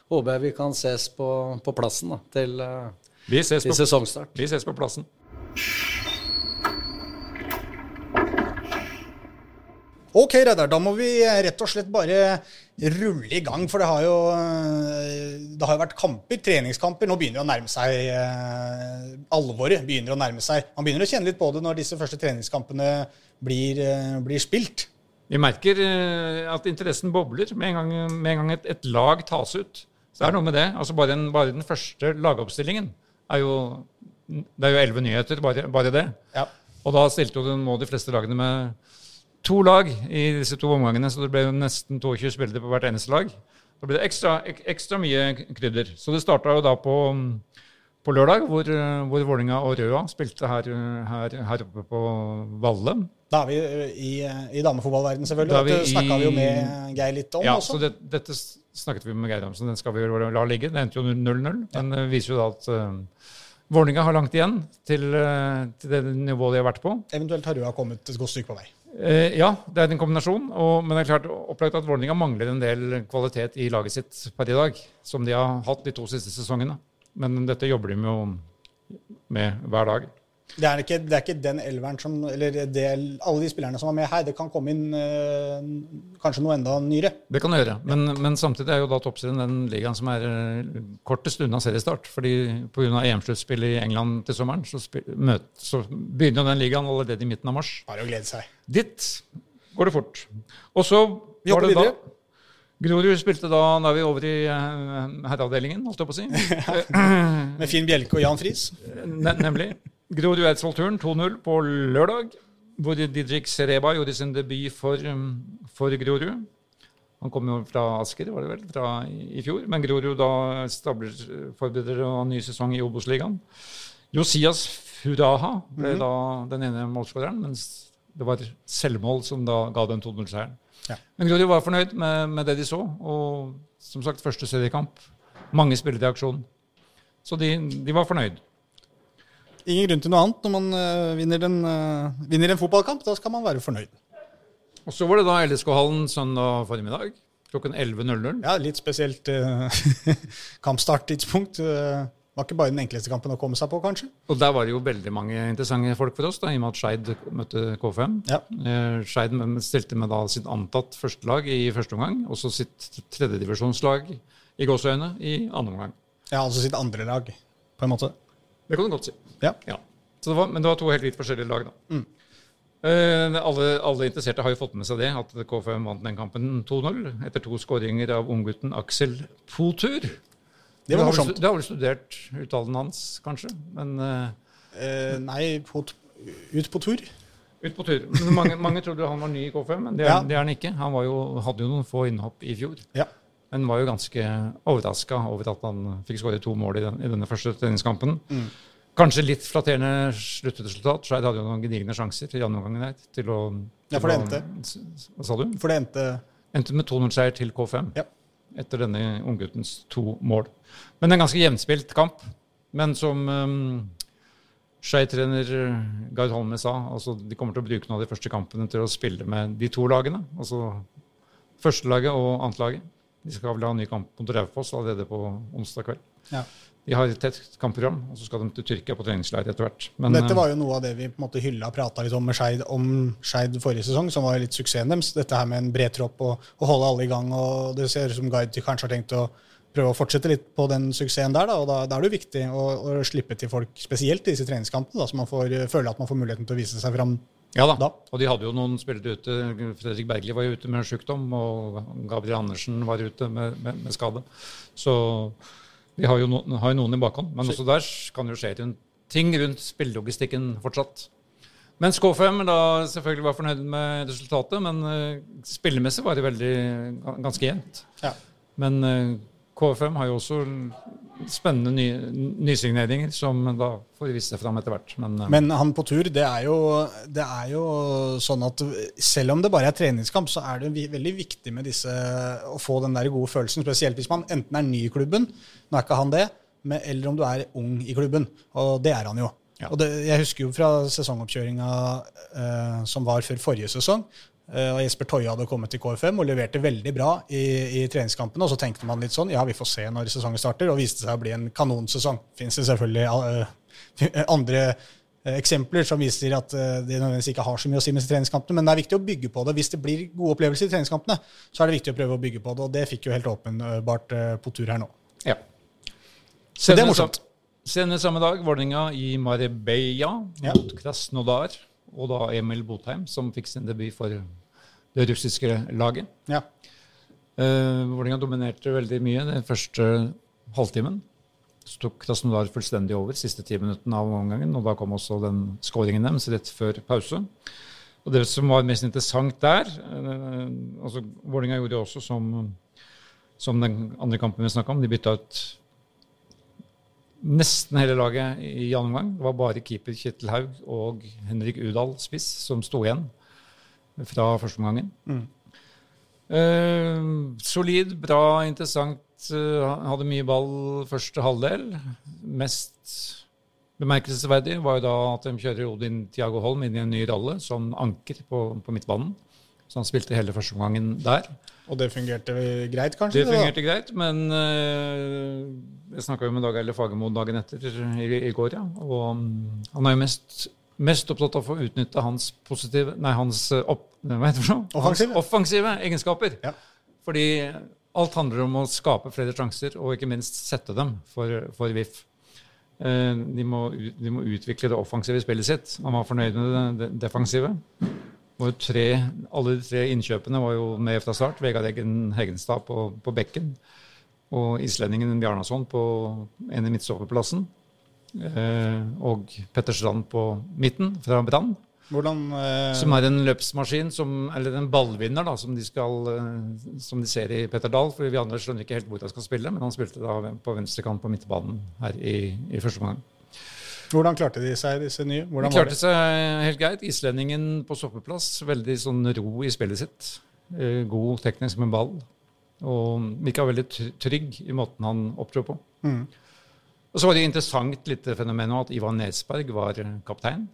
[SPEAKER 2] håper jeg vi kan ses på, på plassen da, til, eh,
[SPEAKER 1] Vi ses,
[SPEAKER 2] til
[SPEAKER 1] på,
[SPEAKER 2] sesongstart.
[SPEAKER 1] vi ses på plassen.
[SPEAKER 3] Ok, Reidar, da må vi rett og slett bare rulle i gang. For det har jo, det har jo vært kamper, treningskamper. Nå begynner det å nærme seg eh, alvoret. begynner å nærme seg. Man begynner å kjenne litt på det når disse første treningskampene blir, eh, blir spilt.
[SPEAKER 1] Vi merker eh, at interessen bobler med en gang, med en gang et, et, lag tas ut. Så det er noe med det. Altså bare, en, bare den første lagoppstillingen er jo Det er jo elleve nyheter, bare, bare det.
[SPEAKER 3] Ja.
[SPEAKER 1] Og da stilte jo nå de fleste lagene med to lag i disse to omgangene, så det ble jo nesten 22 spillere på hvert eneste lag. Da ble det ekstra, ek, ekstra mye krydder. Så det starta jo da på, på lørdag, hvor, hvor Vålinga og Røa spilte her, her, her, oppe på Valle.
[SPEAKER 3] Da er vi i, i damefotballverden selvfølgelig. Dette snakka vi jo med Geir litt om
[SPEAKER 1] ja,
[SPEAKER 3] også.
[SPEAKER 1] Så det, dette snakket vi med Geir om, så den skal vi la ligge. Det endte jo 0-0. men ja. viser jo da at uh, Vålinga har langt igjen til, til, det nivået de har vært på.
[SPEAKER 3] Eventuelt har Røa kommet et godt stykke på vei.
[SPEAKER 1] Eh, ja, det er en kombinasjon. Og, men det er klart opplagt at Vålerenga mangler en del kvalitet i laget sitt per i dag, som de har hatt de to siste sesongene. Men dette jobber de jo med hver dag.
[SPEAKER 3] Det er, ikke, det er ikke, den elveren som Eller det, alle de spillerne som var med her. Det kan komme inn øh, kanskje noe enda nyere.
[SPEAKER 1] Det kan det gjøre. Men, men, samtidig er jo da toppserien den ligaen som er øh, kortest unna seriestart. fordi Pga. EM-sluttspillet i England til sommeren, så, møt, så begynner den ligaen allerede i midten av mars.
[SPEAKER 3] Bare å glede seg.
[SPEAKER 1] Dit går det fort. Og så
[SPEAKER 3] var det videre. da
[SPEAKER 1] Grorud spilte da Da er vi over i herreavdelingen, holdt jeg på å si.
[SPEAKER 3] Med Finn Bjelke og Jan Friis?
[SPEAKER 1] Ne nemlig. Grorud Eidsvoll Turn 2-0 på lørdag, hvor Didrik Sereba gjorde sin debut for, um, for Grorud. Han kom jo fra Asker, var det vel, fra i fjor. Men Grorud da stabler, forbereder en ny sesong i Obos-ligaen. Josias Furaha ble mm -hmm. da den ene målskåreren, mens det var selvmål som da ga den 2-0-seieren. Ja. Men Grorud var fornøyd med, med, det de så. Og som sagt, første seriekamp. Mange spillere i aksjon. Så de, de var fornøyd
[SPEAKER 3] ingen grunn til noe annet når man uh, vinner, en, uh, vinner, en, fotballkamp. Da skal man være fornøyd.
[SPEAKER 1] Og Så var det da LSK-hallen søndag formiddag klokken 11.00.
[SPEAKER 3] Ja, litt spesielt uh, kampstarttidspunkt. Uh, var ikke bare den enkleste kampen å komme seg på, kanskje.
[SPEAKER 1] Og der var det jo veldig mange interessante folk for oss, da, i og med at Skeid møtte K5.
[SPEAKER 3] Ja.
[SPEAKER 1] Eh, Skeid stilte med da sitt antatt førstelag i første omgang, og så sitt tredjedivisjonslag i gåseøyne i andre omgang.
[SPEAKER 3] Ja, altså sitt andre lag, på en måte.
[SPEAKER 1] Det kan du godt si.
[SPEAKER 3] Ja.
[SPEAKER 1] ja. Det var, men det var to helt vidt forskjellige lag, da.
[SPEAKER 3] Mm.
[SPEAKER 1] Uh, alle, alle, interesserte har jo fått med seg det, at K5 vant den kampen 2-0 etter to skåringer av unggutten Aksel Potur.
[SPEAKER 3] Det var morsomt.
[SPEAKER 1] Du har vel studert uttalen hans, kanskje? Men, uh,
[SPEAKER 3] uh, nei, på, ut på tur.
[SPEAKER 1] Ut på tur. Mange, mange trodde han var ny i K5, men det er, ja. det er han ikke. Han jo, hadde jo noen få innhopp i fjor.
[SPEAKER 3] Ja.
[SPEAKER 1] Men var jo ganske overraska over at han fikk skåret to mål i, den, i denne første treningskampen.
[SPEAKER 3] Mm.
[SPEAKER 1] Kanskje litt flatterende sluttresultat. Skeid hadde jo noen gedigne sjanser til andre omgang til å
[SPEAKER 3] Ja, for det endte
[SPEAKER 1] Hva sa du?
[SPEAKER 3] For det endte
[SPEAKER 1] Endte med 2-0-seier til K5
[SPEAKER 3] ja.
[SPEAKER 1] etter denne ungguttens to mål. Men en ganske jevnspilt kamp. Men som um, Skei-trener Gard Holme sa, altså de kommer til å bruke noen av de første kampene til å spille med de to lagene. Altså førstelaget og annetlaget. De skal vel ha en ny kamp mot Raufoss allerede på onsdag kveld.
[SPEAKER 3] Ja.
[SPEAKER 1] De har et tett kampprogram, og så skal de til Tyrkia på treningsleir etter hvert.
[SPEAKER 3] Men, Dette var jo noe av det vi på en måte hylla og prata litt om med Skeid om Skeid forrige sesong, som var litt suksessen deres. Dette her med en bred tropp og, og, holde alle i gang. og Det ser ut som Guide kanskje har tenkt å prøve å fortsette litt på den suksessen der. Da, og da, da er det jo viktig å, å, slippe til folk, spesielt i disse treningskampene, da, så man får føler at man får muligheten til å vise seg fram
[SPEAKER 1] ja da. da. Og de hadde jo noen spillere ute. Fredrik Bergli var jo ute med sykdom, og Gabriel Andersen var ute med, med, med skade. Så de har jo, no, har noen i bakhånd. Men også der kan jo skje ting rundt spillelogistikken fortsatt. Mens K5 da selvfølgelig var fornøyd med resultatet, men uh, spillemessig var det veldig ganske jevnt.
[SPEAKER 3] Ja.
[SPEAKER 1] Men uh, K5 har jo også spennende ny, nysigneringer som da får vise seg fram etter hvert. Men,
[SPEAKER 3] uh, men, han på tur, det er, jo, det er, jo, sånn at selv om det bare er treningskamp, så er det veldig viktig med disse, å få den der gode følelsen. Spesielt hvis man enten er ny i klubben, nå er ikke han det, eller om du er ung i klubben. Og det er han jo.
[SPEAKER 1] Ja.
[SPEAKER 3] Og det, jeg husker jo fra sesongoppkjøringa uh, som var før forrige sesong, Eh, og Jesper Toje hadde kommet til KFM og leverte veldig bra i, i, treningskampene. Og så tenkte man litt sånn ja, vi får se når sesongen starter, og viste seg å bli en kanonsesong. Fins det selvfølgelig uh, andre eh, eksempler som viser at de det nødvendigvis ikke har så mye å si med treningskampene, men det er viktig å bygge på det. Hvis det blir gode opplevelser i treningskampene, så er det viktig å prøve å bygge på det, og det fikk jo helt åpenbart eh, på tur her nå.
[SPEAKER 1] Ja.
[SPEAKER 3] Så det er morsomt.
[SPEAKER 1] Senere samme dag, Vålerenga i Marbella
[SPEAKER 3] Ja.
[SPEAKER 1] mot Krasnodar. Og da Emil Botheim, som fikk sin debut for det russiske laget.
[SPEAKER 3] Ja.
[SPEAKER 1] Uh, Vålerenga dominerte veldig mye den første halvtimen. Så tok Krasnodar fullstendig over siste ti minuttene av omgangen, og da kom også den skåringen deres rett før pause. Og det som var mest interessant der uh, altså Vålerenga gjorde også som, som den andre kampen vi snakka om. De bytta ut nesten hele laget i annen omgang. Det var bare keeper Kjetil Haug og Henrik Udal spiss som sto igjen fra første omgangen. Eh, solid, bra, interessant. eh, hadde mye ball første halvdel. Mest bemerkelsesverdig var jo da at de kjører Odin Tiago Holm inn i en ny rolle som anker på, på midtbanen. Så han spilte hele første omgangen der.
[SPEAKER 3] Og det fungerte greit, kanskje?
[SPEAKER 1] Det fungerte greit, men øh, jeg snakka jo med Dag Eile Fagermo dagen etter i, i går, ja. Og mm, han er jo mest, mest opptatt av å få utnytte hans positive Nei, hans øh, opp?
[SPEAKER 3] Offensive.
[SPEAKER 1] Offensive egenskaper.
[SPEAKER 3] Ja.
[SPEAKER 1] Fordi alt handler om å skape flere sjanser, og ikke minst sette dem for, for VIF. Eh, De må, de må utvikle det offensive spillet sitt. Han var fornøyd med det defensive. Tre, alle de tre innkjøpene var jo med fra start. Vegard Eggen Heggenstad på, på bekken. Og islendingen Bjarnason på en i midtstopperplassen. Eh, og Petter Strand på midten fra Brann.
[SPEAKER 3] Hvordan eh,
[SPEAKER 1] Som er en løpsmaskin, som, eller en ballvinner, da, som de, skal, eh, som de ser i Petter Dahl. For vi andre skjønner ikke helt hvor han skal spille, men han spilte da på venstrekant på midtbanen her i, i første omgang.
[SPEAKER 3] Hvordan klarte de seg, disse nye? Hvordan de
[SPEAKER 1] klarte seg helt greit. Islendingen på stoppeplass, veldig sånn ro i spillet sitt. Eh, God teknisk med ball. Og virka veldig trygg i måten han opptro på.
[SPEAKER 3] Mm.
[SPEAKER 1] Og så var det interessant lite fenomen at Ivan Nesberg var kaptein.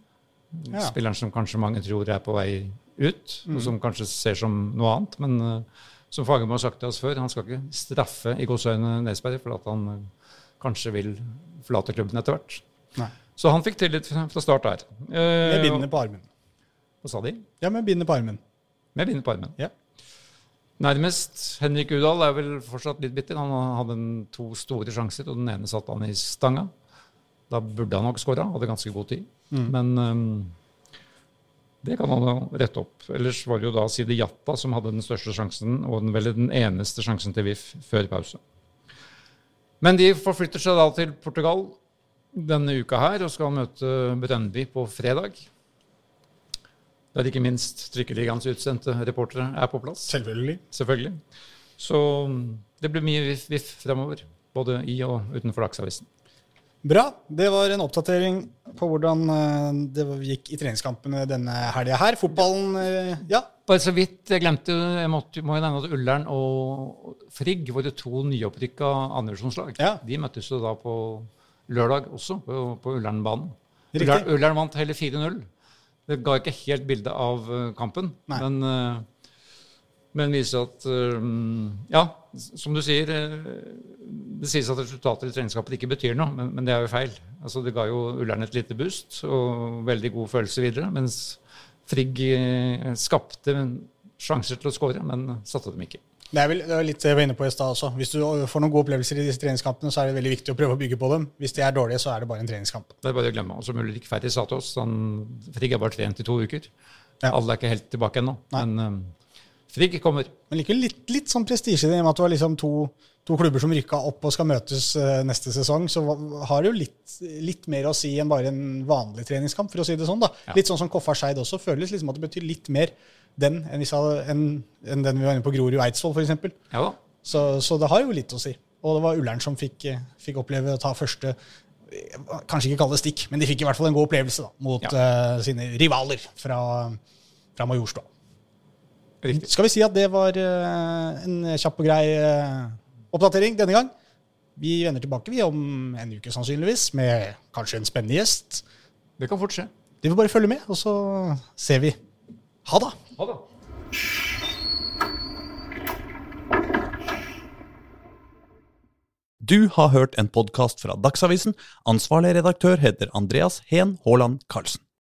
[SPEAKER 3] Ja.
[SPEAKER 1] Spilleren som kanskje mange tror er på vei ut, og som kanskje ser som noe annet. Men uh, som Fagermo har sagt til oss før, han skal ikke straffe i gåseøynene Nesberg for at han uh, kanskje vil forlate klubben etter hvert.
[SPEAKER 3] Nei.
[SPEAKER 1] Så han fikk tillit fra fra start der. Uh,
[SPEAKER 3] Med bindene på armen.
[SPEAKER 1] Hva sa de?
[SPEAKER 3] Ja, med bindene på armen.
[SPEAKER 1] Med bindene på armen.
[SPEAKER 3] Ja.
[SPEAKER 1] Nærmest Henrik Udal er vel fortsatt litt bitter. Han hadde en, to store sjanser, og den ene satte han i stanga. Da burde han nok skåra, hadde ganske god tid. Men um, det kan han jo rette opp. Ellers var det jo da Sidi Jatta som hadde den største sjansen, og den, vel den eneste sjansen til VIF før pause. Men de forflytter seg da til Portugal denne uka her og skal møte Brøndby på fredag. Der ikke minst Trykkeligaens utsendte reportere er på plass.
[SPEAKER 3] Selvfølgelig.
[SPEAKER 1] Selvfølgelig. Så mm, det blir mye VIF-VIF fremover. Både i og utenfor Dagsavisen.
[SPEAKER 3] Bra. Det var en oppdatering på hvordan eh, det gikk i treningskampene denne helga her. Fotballen, eh, ja.
[SPEAKER 1] Bare så vidt, jeg glemte jeg måtte, må jo nevne at Ullern og Frigg, våre to nyopprykka andredivisjonslag,
[SPEAKER 3] Ja.
[SPEAKER 1] de møttes jo da på lørdag også, på, på Ullernbanen. Ullern, Ullern vant hele 4-0. Det ga ikke helt bilde av eh, kampen,
[SPEAKER 3] Nei.
[SPEAKER 1] men, eh, men viser at eh, Ja, som du sier, det sies at resultater i treningskampen ikke betyr noe, men, men det er jo feil. Altså, det ga jo Ullern et lite boost og veldig god følelse videre, mens Frigg skapte sjanser til å skåre, men satte dem ikke.
[SPEAKER 3] Det er vel det er litt jeg var inne på i stad også. Hvis du får noen gode opplevelser i disse treningskampene, så er det veldig viktig å prøve å bygge på dem. Hvis de er dårlige, så er det bare en treningskamp.
[SPEAKER 1] Det er bare å glemme. Og som Ulrik Ferri sa til oss, han, Frigg er bare trent i to uker.
[SPEAKER 3] Ja.
[SPEAKER 1] Alle er ikke helt tilbake ennå, men um, Frigg kommer.
[SPEAKER 3] Men likevel litt, litt sånn prestisje i det, med at du har liksom to, to klubber som rykka opp og skal møtes uh, neste sesong, så har det jo litt, litt mer å si enn bare en vanlig treningskamp, for å si det sånn. da.
[SPEAKER 1] Ja.
[SPEAKER 3] Litt sånn som Koffa Skeid også. Føles liksom at det betyr litt mer den enn, enn, enn den vi var inne på Grorud Eidsvoll, f.eks.
[SPEAKER 1] Ja.
[SPEAKER 3] Så, så det har jo litt å si. Og det var Ullern som fikk, eh, fikk oppleve å ta første eh, Kanskje ikke kalle det stikk, men de fikk i hvert fall en god opplevelse da, mot eh, sine rivaler fra, fra Majorstua.
[SPEAKER 1] Riktig.
[SPEAKER 3] Skal vi si at det var uh, en kjapp og grei uh, oppdatering denne gang? Vi vender tilbake vi om en uke sannsynligvis, med kanskje en spennende gjest.
[SPEAKER 1] Det kan fort skje.
[SPEAKER 3] Det får bare følge med, og så ser vi. Ha det!
[SPEAKER 1] Ha det.
[SPEAKER 4] Du har hørt en podkast fra Dagsavisen. Ansvarlig redaktør heter Andreas Heen Haaland Karlsen.